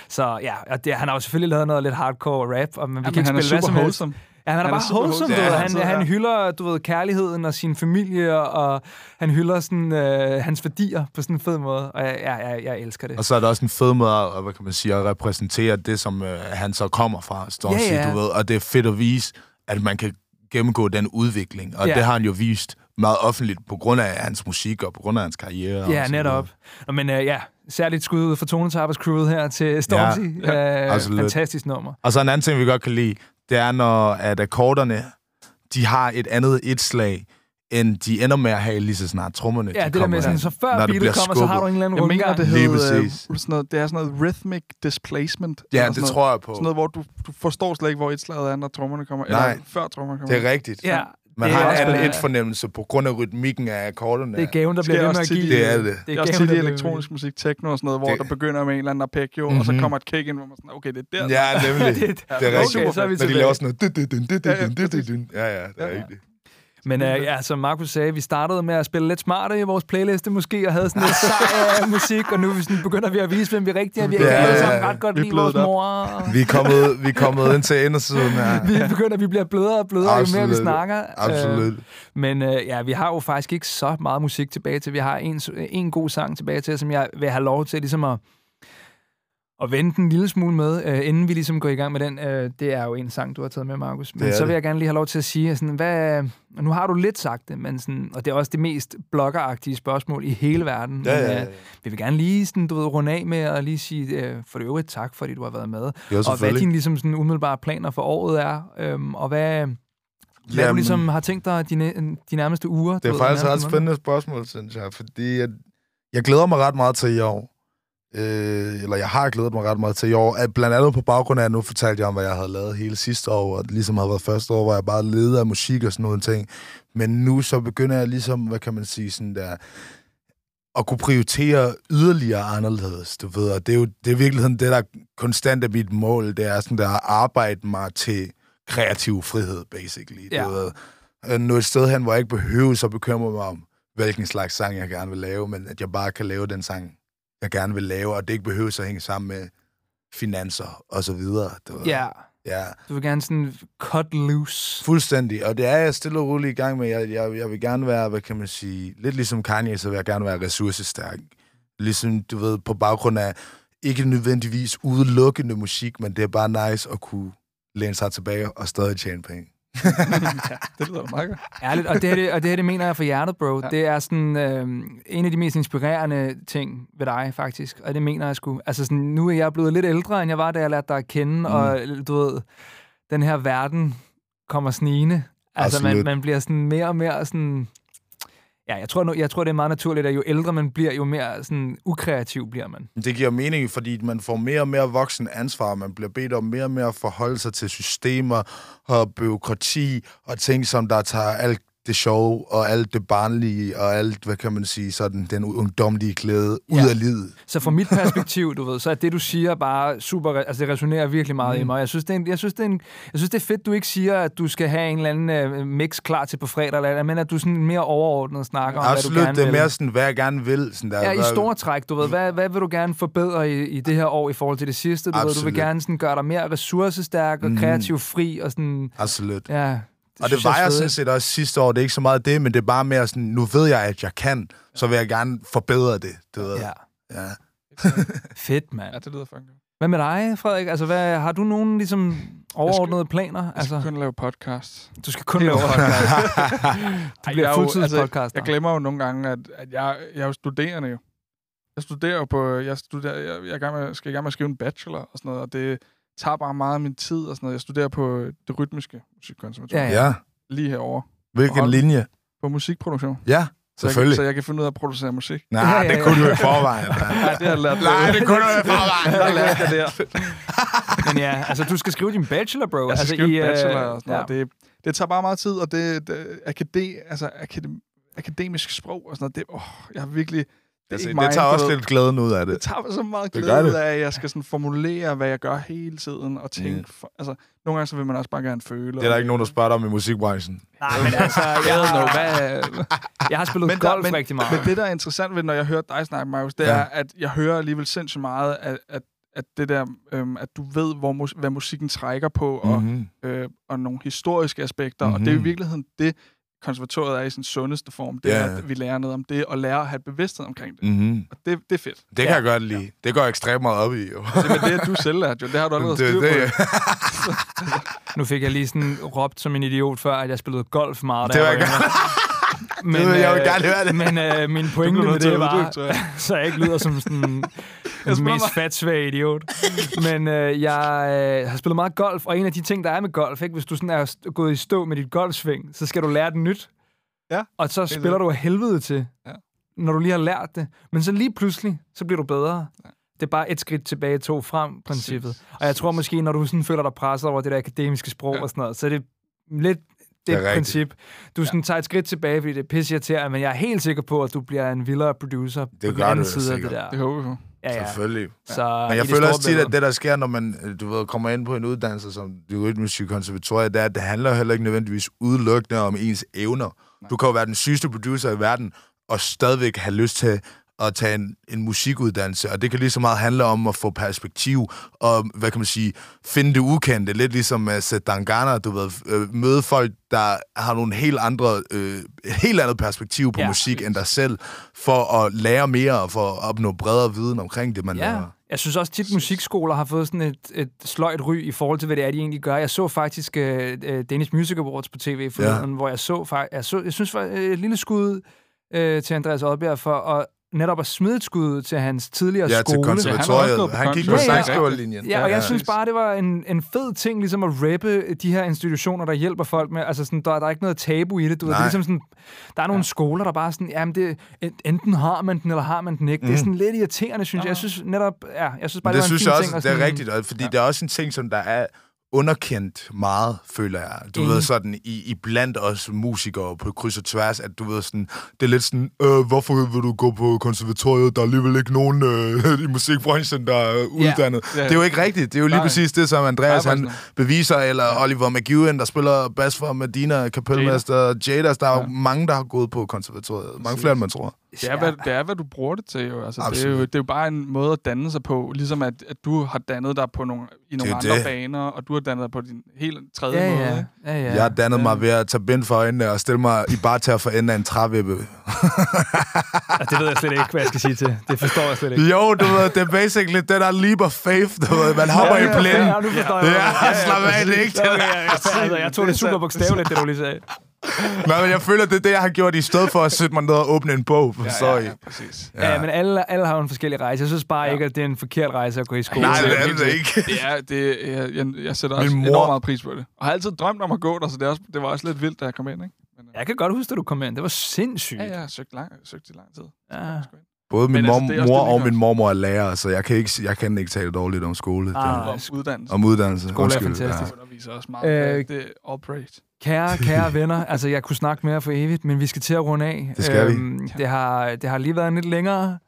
Så ja, og det, han har jo selvfølgelig lavet noget lidt hardcore rap, og, men vi Jamen, kan ikke han spille hvad super som helst. Ja, han er, Han er bare wholesome, du wholesome. ved. Ja, Han, han han, hylder, du ved, kærligheden og sin familie, og han hylder sådan, øh, hans værdier på sådan en fed måde, og jeg, jeg, jeg, jeg elsker det. Og så er det også en fed måde at, hvad kan man sige, at repræsentere det, som øh, han så kommer fra, står Ja, ja, ja. ja. du ved. Og det er fedt at vise, at man kan gennemgå den udvikling. Og Ja. ja. det har han jo vist meget offentligt på grund af hans musik og på grund af hans karriere. og Ja, så netop. Nå, men øh, ja, særligt skud ud for Tone Tappers crewet her til Stormzy. Ja, Ja, øh, absolut. fantastisk nummer. Og så en anden ting, vi godt kan lide, det er, når at akkorderne, de har et andet et slag, end de ender med at have lige så snart trommerne Ja, de det der med sådan, så før beatet kommer, så har du en eller anden Jeg mener, det hedder øh, sådan noget, det er sådan noget rhythmic displacement. Ja, det noget. tror jeg på. Sådan noget, hvor du, du forstår slet ikke, hvor et slag er, når trommerne kommer. Nej. Eller før trommerne kommer. Det er rigtigt. Ja, Man det er har også en anden det. et-fornemmelse på grund af rytmikken af akkorderne. Det er gaven, der Det bliver ved med også at give. Det er det. Det er gaven, også der tit i elektronisk musik, techno og sådan noget, hvor Det- der begynder med en eller anden arpeggio, mm-hmm. og så Mhm. kommer et kick ind, hvor man sådan, okay, det er der. Ja, nemlig. Det- det, det er rigtigt. Okay, så er vi Når de laver sådan noget... Ja, ja, det er rigtigt. Men øh, ja, som Markus sagde, vi startede med at spille lidt smarte i vores playliste måske, og havde sådan lidt sej øh, musik, og nu er vi sådan, begynder vi at vise, hvem vi rigtig er. Vi Ja, kan alle ja, sammen ja. ret godt Vi er lide vores mor. Vi er kommet, vi er kommet ind til indersiden her. Vi begynder, vi bliver blødere og blødere, jo mere vi Absolut. snakker. Absolut. Øh, men øh, ja, vi har jo faktisk ikke så meget musik tilbage til. Vi har en, en god sang tilbage til, som jeg vil have lov til ligesom at at vente en lille smule med, øh, inden vi ligesom går i gang med den. Øh, det er jo en sang, du har taget med, Markus. Men så vil det. jeg gerne lige have lov til at sige, sådan, hvad, nu har du lidt sagt det, men sådan, og det er også det mest bloggeragtige spørgsmål i hele verden. Ja, ja, ja. øh, vi vil gerne lige sådan, du ved, runde af med at lige sige øh, for det øvrigt tak, fordi du har været med. Jo, og hvad dine ligesom, sådan, umiddelbare planer for året er, øhm, og hvad, hvad du Jamen- ligesom har tænkt dig de, de nærmeste uger. Det du er ved, faktisk et ret spændende spørgsmål, synes jeg, fordi jeg, jeg glæder mig ret meget til i år. Øh, eller jeg har glædet mig ret meget til i år. At Blandt andet på baggrund af, at nu fortalte jeg om, hvad jeg havde lavet hele sidste år, og ligesom havde været første år, hvor jeg bare leder af musik og sådan nogle ting. Men nu så begynder jeg ligesom, hvad kan man sige, sådan der, at kunne prioritere yderligere anderledes, du ved. Og det er jo det er i virkeligheden det, der konstant er mit mål, det er sådan der at arbejde mig til kreativ frihed, basically. Ja. Du ved. Øh, Nå et sted hen, hvor jeg ikke behøver så bekymre mig om, hvilken slags sang jeg gerne vil lave, men at jeg bare kan lave den sang, jeg gerne vil lave, og det ikke behøver så at hænge sammen med finanser og så videre. Du. Ja, ja. du vil gerne sådan cut loose. Fuldstændig, og det er jeg stille og roligt i gang med. Jeg, jeg, jeg vil gerne være, hvad kan man sige, lidt ligesom Kanye, så vil jeg gerne være ressourcestærk. Ligesom, du ved, på baggrund af ikke nødvendigvis udelukkende musik, men det er bare nice at kunne læne sig tilbage og stadig tjene penge. Det lyder meget godt. Ærligt, og det, her, det, og det her, det mener jeg for hjertet, bro. Ja. Det er sådan øh, en af de mest inspirerende ting ved dig, faktisk. Og det mener jeg sgu. Altså sådan, nu er jeg blevet lidt ældre, end jeg var, da jeg lærte dig at kende, mm. og du ved, den her verden kommer snigende. Altså, man, man bliver sådan mere og mere sådan... Ja, jeg tror, nu- jeg tror, det er meget naturligt, at jo ældre man bliver, jo mere sådan ukreativ bliver man. Det giver mening, fordi man får mere og mere voksen ansvar. Man bliver bedt om mere og mere at forholde sig til systemer og byråkrati og ting, som der tager alt det sjove og alt det barnlige og alt, hvad kan man sige, sådan den ungdomlige glæde ud Ja. af livet. Så fra mit perspektiv, du ved, så er det, du siger, bare super... Altså, det resonerer virkelig meget mm. i mig. Jeg synes, det er, en, jeg, synes, det er en, jeg synes, det er fedt, du ikke siger, at du skal have en eller anden øh, mix klar til på fredag, eller, andet, men at du sådan mere overordnet snakker om, hvad du Absolut, gerne det er vil. mere sådan, hvad jeg gerne vil. Sådan der, Ja, i store træk, du ved. Hvad, hvad vil du gerne forbedre i, i det her år i forhold til det sidste? Du, ved, du Absolut. vil gerne sådan gøre dig mere ressourcestærk og Mhm. kreativ fri og sådan... Absolut. Ja, og det synes jeg var jeg fedt. sådan set også sidste år. Det er ikke så meget det, men det er bare mere sådan, nu ved jeg, at jeg kan, så vil jeg gerne forbedre det. Du ved. Ja. ja. Fedt, mand. Ja, det lyder fucking. Hvad med dig, Frederik? Altså, hvad, har du nogen ligesom, overordnede planer? Jeg Altså, skal kun lave podcast. du skal kun lave podcast. du bliver jeg er jo- fuldtidspodcaster. Jeg glemmer jo nogle gange, at, at jeg, jeg er jo studerende jo. Jeg studerer jo på... Jeg, studerer, jeg, jeg med, skal i gang med at skrive en bachelor og sådan noget, og det tager bare meget af min tid og sådan noget. Jeg studerer på det rytmiske musikkonservatorium. Ja, ja. Lige herovre. Hvilken linje? På musikproduktion. Ja, Så jeg, selvfølgelig. kan- så jeg kan finde ud af at producere musik. Nej, det kunne du i forvejen. Nej, det har jeg lært. Nej, det kunne du i forvejen. Der lærte jeg det her. Men ja, altså, du skal skrive din bachelor, bro. Jeg altså, skal skrive i, øh, bachelor og sådan ja. noget. Det, det tager bare meget tid, og det, det akade, altså, akade, akademisk sprog og sådan noget, det, åh, jeg har virkelig... Det, Altså, det tager også lidt glæden ud af det. Det tager så meget glæde ud af, at jeg skal sådan formulere, hvad jeg gør hele tiden, og tænke... Mm. For, altså, nogle gange så vil man også bare gerne føle. Det er der ikke nogen, der spørger dig om i musikbranchen. Nej, men altså, jeg, ved har, hvad... jeg har spillet Men der- golf men, rigtig meget. Men det, der er interessant ved, når jeg hører dig snakke, Marius, det Ja. er, at jeg hører alligevel sindssygt meget, at, at, at det der, øhm, at du ved, hvor mus- hvad musikken trækker på, og, Mhm. øh, og nogle historiske aspekter, og det er i Mhm. virkeligheden det, konservatoriet er i sin sundeste form. Det Ja. er, at vi lærer noget om det, og lærer at have bevidsthed omkring det. Mhm. Og det, det er fedt. Det kan jeg godt lide. Det går jeg ekstremt meget op i. Jo. Det er det, du selv lærte, jo. Det har du allerede Det- styr det- på. Nu fik jeg lige sådan råbt som en idiot før, at jeg spillede golf meget. Det var jeg yngre. Det jeg vil gerne høre det. Men øh, min pointe med det var, jeg. så jeg ikke lyder som sådan den spiller mest fatsvage idiot. Men øh, jeg øh, har spillet meget golf, og en af de ting, der er med golf, ikke? hvis du sådan er gået i stå med dit golfsving, så skal du lære det nyt. Ja, Og så spiller vildt. du af helvede til, Ja. når du lige har lært det. Men så lige pludselig, så bliver du bedre. Det er bare et skridt tilbage, to frem, princippet. Og jeg tror måske, når du sådan føler dig presset over det der akademiske sprog Ja. og sådan noget, så er det lidt det, Det er det princip. Du sådan tager et skridt tilbage, fordi det er pisse irriterende, men jeg er helt sikker på, at du bliver en vildere producer på den anden du side af det der. Det håber på. Ja, ja. Selvfølgelig. Så Men jeg det føler også tit, at det, der sker, når man øh, du ved, kommer ind på en uddannelse som det rytmiske konservatorium, det er, at det handler heller ikke nødvendigvis udelukkende om ens evner. Du kan jo være den sygeste producer i verden, og stadigvæk have lyst til at tage en, en musikuddannelse, og det kan lige så meget handle om at få perspektiv, og hvad kan man sige, finde det ukendte, lidt ligesom at sætte Dangana, du ved, øh, møde folk, der har nogle helt andre, øh, helt andet perspektiv på Ja. musik end dig selv, for at lære mere, og for at opnå bredere viden omkring det, man Ja, laver. Jeg synes også tit, musikskoler har fået sådan et, et sløjt ry i forhold til, hvad det er, de egentlig gør. Jeg så faktisk uh, uh, Danish Music Awards på tv forleden, ja. hvor jeg så, jeg så, jeg synes, var et lille skud uh, til Andreas Oddbjerg for at netop at smide et skud til hans tidligere Ja, til skole. konservatoriet. Han gik på sangskriverlinjen. Ja, og Ja, jeg ja. synes bare, det var en, en fed ting, ligesom at rappe de her institutioner, der hjælper folk med, altså sådan, der, der er ikke noget tabu i det, du ved, det er ligesom sådan, der er nogle skoler, der bare sådan, jamen det, enten har man den, eller har man den ikke. Det er Mm. sådan lidt irriterende, synes jeg. Jeg synes netop, ja, jeg synes bare, det det, var en synes fin jeg også, ting. det er sådan- rigtigt, og fordi ja. det er også en ting, som der er underkendt meget, føler jeg. Du Enig. ved, sådan i, i blandt os musikere på kryds og tværs, at du ved sådan, det er lidt sådan, øh, hvorfor vil du gå på konservatoriet? Der er alligevel ikke nogen øh, i musikbranchen, der er uddannet. Ja. Det er jo ikke rigtigt. Det er jo lige Nej. præcis det, som Andreas Nej, han beviser, eller Oliver McEwen, der spiller bas for Medina, kapelmester, Jadas. Der er jo mange, der har gået på konservatoriet. Mange flere, end man tror. Det er, hvad, det er, hvad du bruger det til, jo. Altså, det, er jo. det er jo bare en måde at danne sig på. Ligesom at, at du har dannet dig på nogle, i nogle andre det. baner, og du har dannet dig på din helt tredje Ja, måde. ja. Ja, ja. Jeg har dannet mig ved at tage bind for øjnene og stille mig i barter for enden af en trævippe. Ja, det ved jeg slet ikke, hvad jeg skal sige til. Det forstår jeg slet ikke. Jo, du ved, det er basically det der leap of faith, du ved. Man hopper Ja, i ja, blinden. ja, nu forstår jeg, Ja, hvad du- slap af, det er ikke det ja, ja, altså, jeg tog det super bogstaveligt, det du lige sagde. Nej, men jeg føler, det er det, jeg har gjort, i stedet for at sætte mig ned og åbne en bog. Sorry. Ja, præcis. Ja, ja men alle, alle har jo en forskellig rejse. Jeg synes bare ja. ikke, at det er en forkert rejse at gå i skole. Nej, det er det ikke. Det er, det er, jeg, jeg sætter Min også mor- enormt meget pris på det. Og har altid drømt om at gå der, så det, er også, det var også lidt vildt, da jeg kom ind. Ikke? Jeg kan godt huske, at du kom ind. Det var sindssygt. Ja, jeg har søgt, lang, søgt i lang tid. Ja. Både min Men mor, altså, mor og min mormor er lærer, så jeg kan ikke, jeg kan ikke tale dårligt om skole. Ah, Det- Om uddannelse. Om uddannelse. Skole er fantastisk. Det underviser også meget. Øh, Øh, det er praised. Kære, kære venner, altså jeg kunne snakke mere for evigt, men vi skal til at runde af. Det skal vi. Det har, det har lige været en lidt længere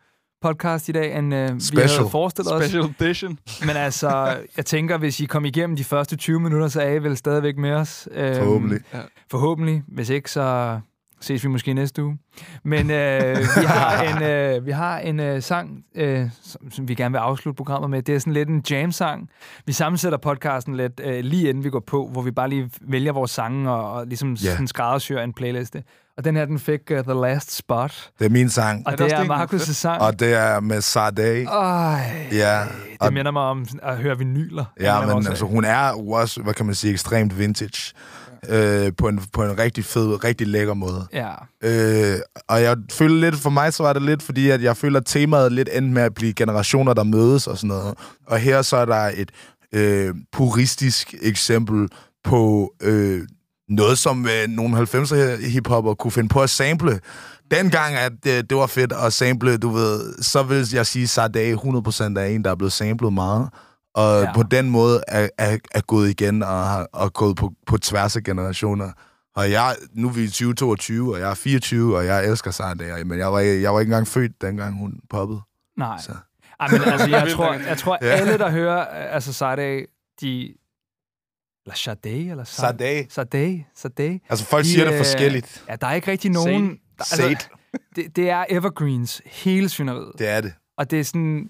podcast i dag, end øh, vi Special. havde forestillet os. Special edition. Men altså, jeg tænker, hvis I kom igennem de første 20 minutter, så er I vel stadigvæk med os. Øhm, Forhåbentlig. Ja. Forhåbentlig. Hvis ikke, så ses vi måske næste uge. Men øh, vi har en, øh, vi har en øh, sang, øh, som, som vi gerne vil afslutte programmet med. Det er sådan lidt en jam-sang. Vi sammensætter podcasten lidt øh, lige inden vi går på, hvor vi bare lige vælger vores sange og, og ligesom Ja. sådan skræddersyrer en playliste. Og den her, den fik uh, The Last Spot. Det er min sang. Og Er det det er din? Markus' sang. Og det er med Sade. Ej, Ja, og, det minder mig om at høre vinyler. ja men altså, hun er jo også, hvad kan man sige, ekstremt vintage. Øh, på, en, på en rigtig fed, rigtig lækker måde. Ja. Øh, og jeg føler lidt, for mig så var det lidt, fordi at jeg føler, at temaet lidt endte med at blive generationer, der mødes og sådan noget. Og her så er der et øh, puristisk eksempel på øh, noget, som øh, nogle 90'er hiphopper kunne finde på at sample. Dengang, at øh, det var fedt at sample, du ved, så vil jeg sige, at Sade 100% er en, der er blevet samlet meget. Og Ja. på den måde er, er, er gået igen og har og gået på, på tværs af generationer. Og jeg, nu er vi i 2022, og jeg er 24, og jeg elsker Sade, men jeg var, jeg var ikke engang født, dengang hun poppede. Nej. Så. Ej, men altså, jeg tror, jeg tror Ja. alle, der hører øh, altså Sade, de... Eller Sade, eller Sade. Sade, Sade. Altså, folk De, siger det øh, forskelligt. Ja, der er ikke rigtig nogen... Der, altså, Sade. det, det er evergreens, hele svineriet. Det er det. Og det er sådan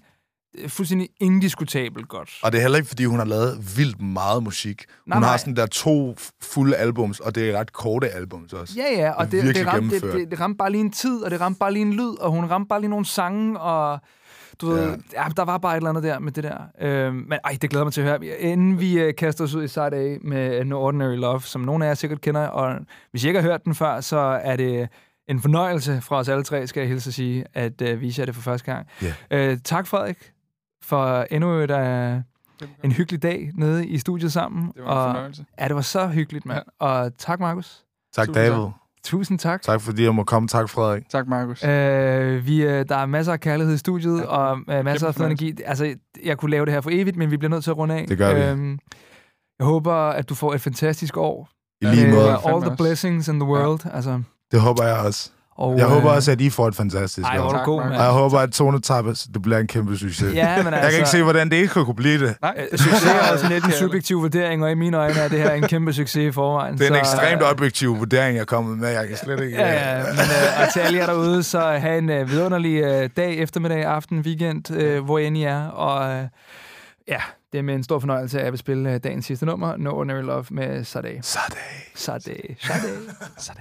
fuldstændig indiskutabelt godt. Og det er heller ikke, fordi hun har lavet vildt meget musik. Nej, hun nej. har sådan der to fulde albums, og det er ret korte albums også. Ja, ja, og Det det, det, ramte, det, det, det ramte bare lige en tid, og det ramte bare lige en lyd, og hun ramte bare lige nogle sange, og du ved, ja. ja der var bare et eller andet der med det der. Øhm, men ej, det glæder mig til at høre. Inden vi øh, kaster os ud i Side A med No Ordinary Love, som nogle af jer sikkert kender, og hvis I ikke har hørt den før, så er det en fornøjelse fra os alle tre, skal jeg hilse at sige, at øh, vise jer det for første gang. Ja. Øh, tak, Frederik, for endnu et, øh, en hyggelig dag nede i studiet sammen. Det var en og, fornøjelse. Ja, det var så hyggeligt, mand. Ja. Og tak, Markus. Tak, Tusind David. tak. Tusind tak. Tak fordi jeg må komme. Tak, Frederik. Tak, Markus. Øh, vi, øh, der er masser af kærlighed i studiet, ja, og øh, masser af fed energi. Altså, jeg kunne lave det her for evigt, men vi bliver nødt til at runde af. Det gør vi. Øhm, jeg håber, at du får et fantastisk år. I lige Med måde. All Fandme the blessings in the world. Ja. Altså, Det håber jeg også. Og, Jeg håber øh, også, at I får et fantastisk Ej, år. god. Og jeg håber, at Tone Tappes, det bliver en kæmpe succes. Ja, men Jeg altså, kan ikke se, hvordan det ikke kunne blive det. Nej, øh, Succes er også lidt en jeg subjektiv vurdering, og i mine øjne er det her en kæmpe succes i forvejen. Det er en så, ekstremt objektiv vurdering, jeg er kommet med. Jeg kan slet ikke... Ja, ja, men øh, og til alle jer derude, så have en øh, vidunderlig øh, dag, eftermiddag, aften, weekend, øh, hvor end I er. Og øh, ja, det er med en stor fornøjelse, at jeg vil spille øh, dagens sidste nummer, No Ordinary Love med Sade. Sade. Sade. Sade. Sade.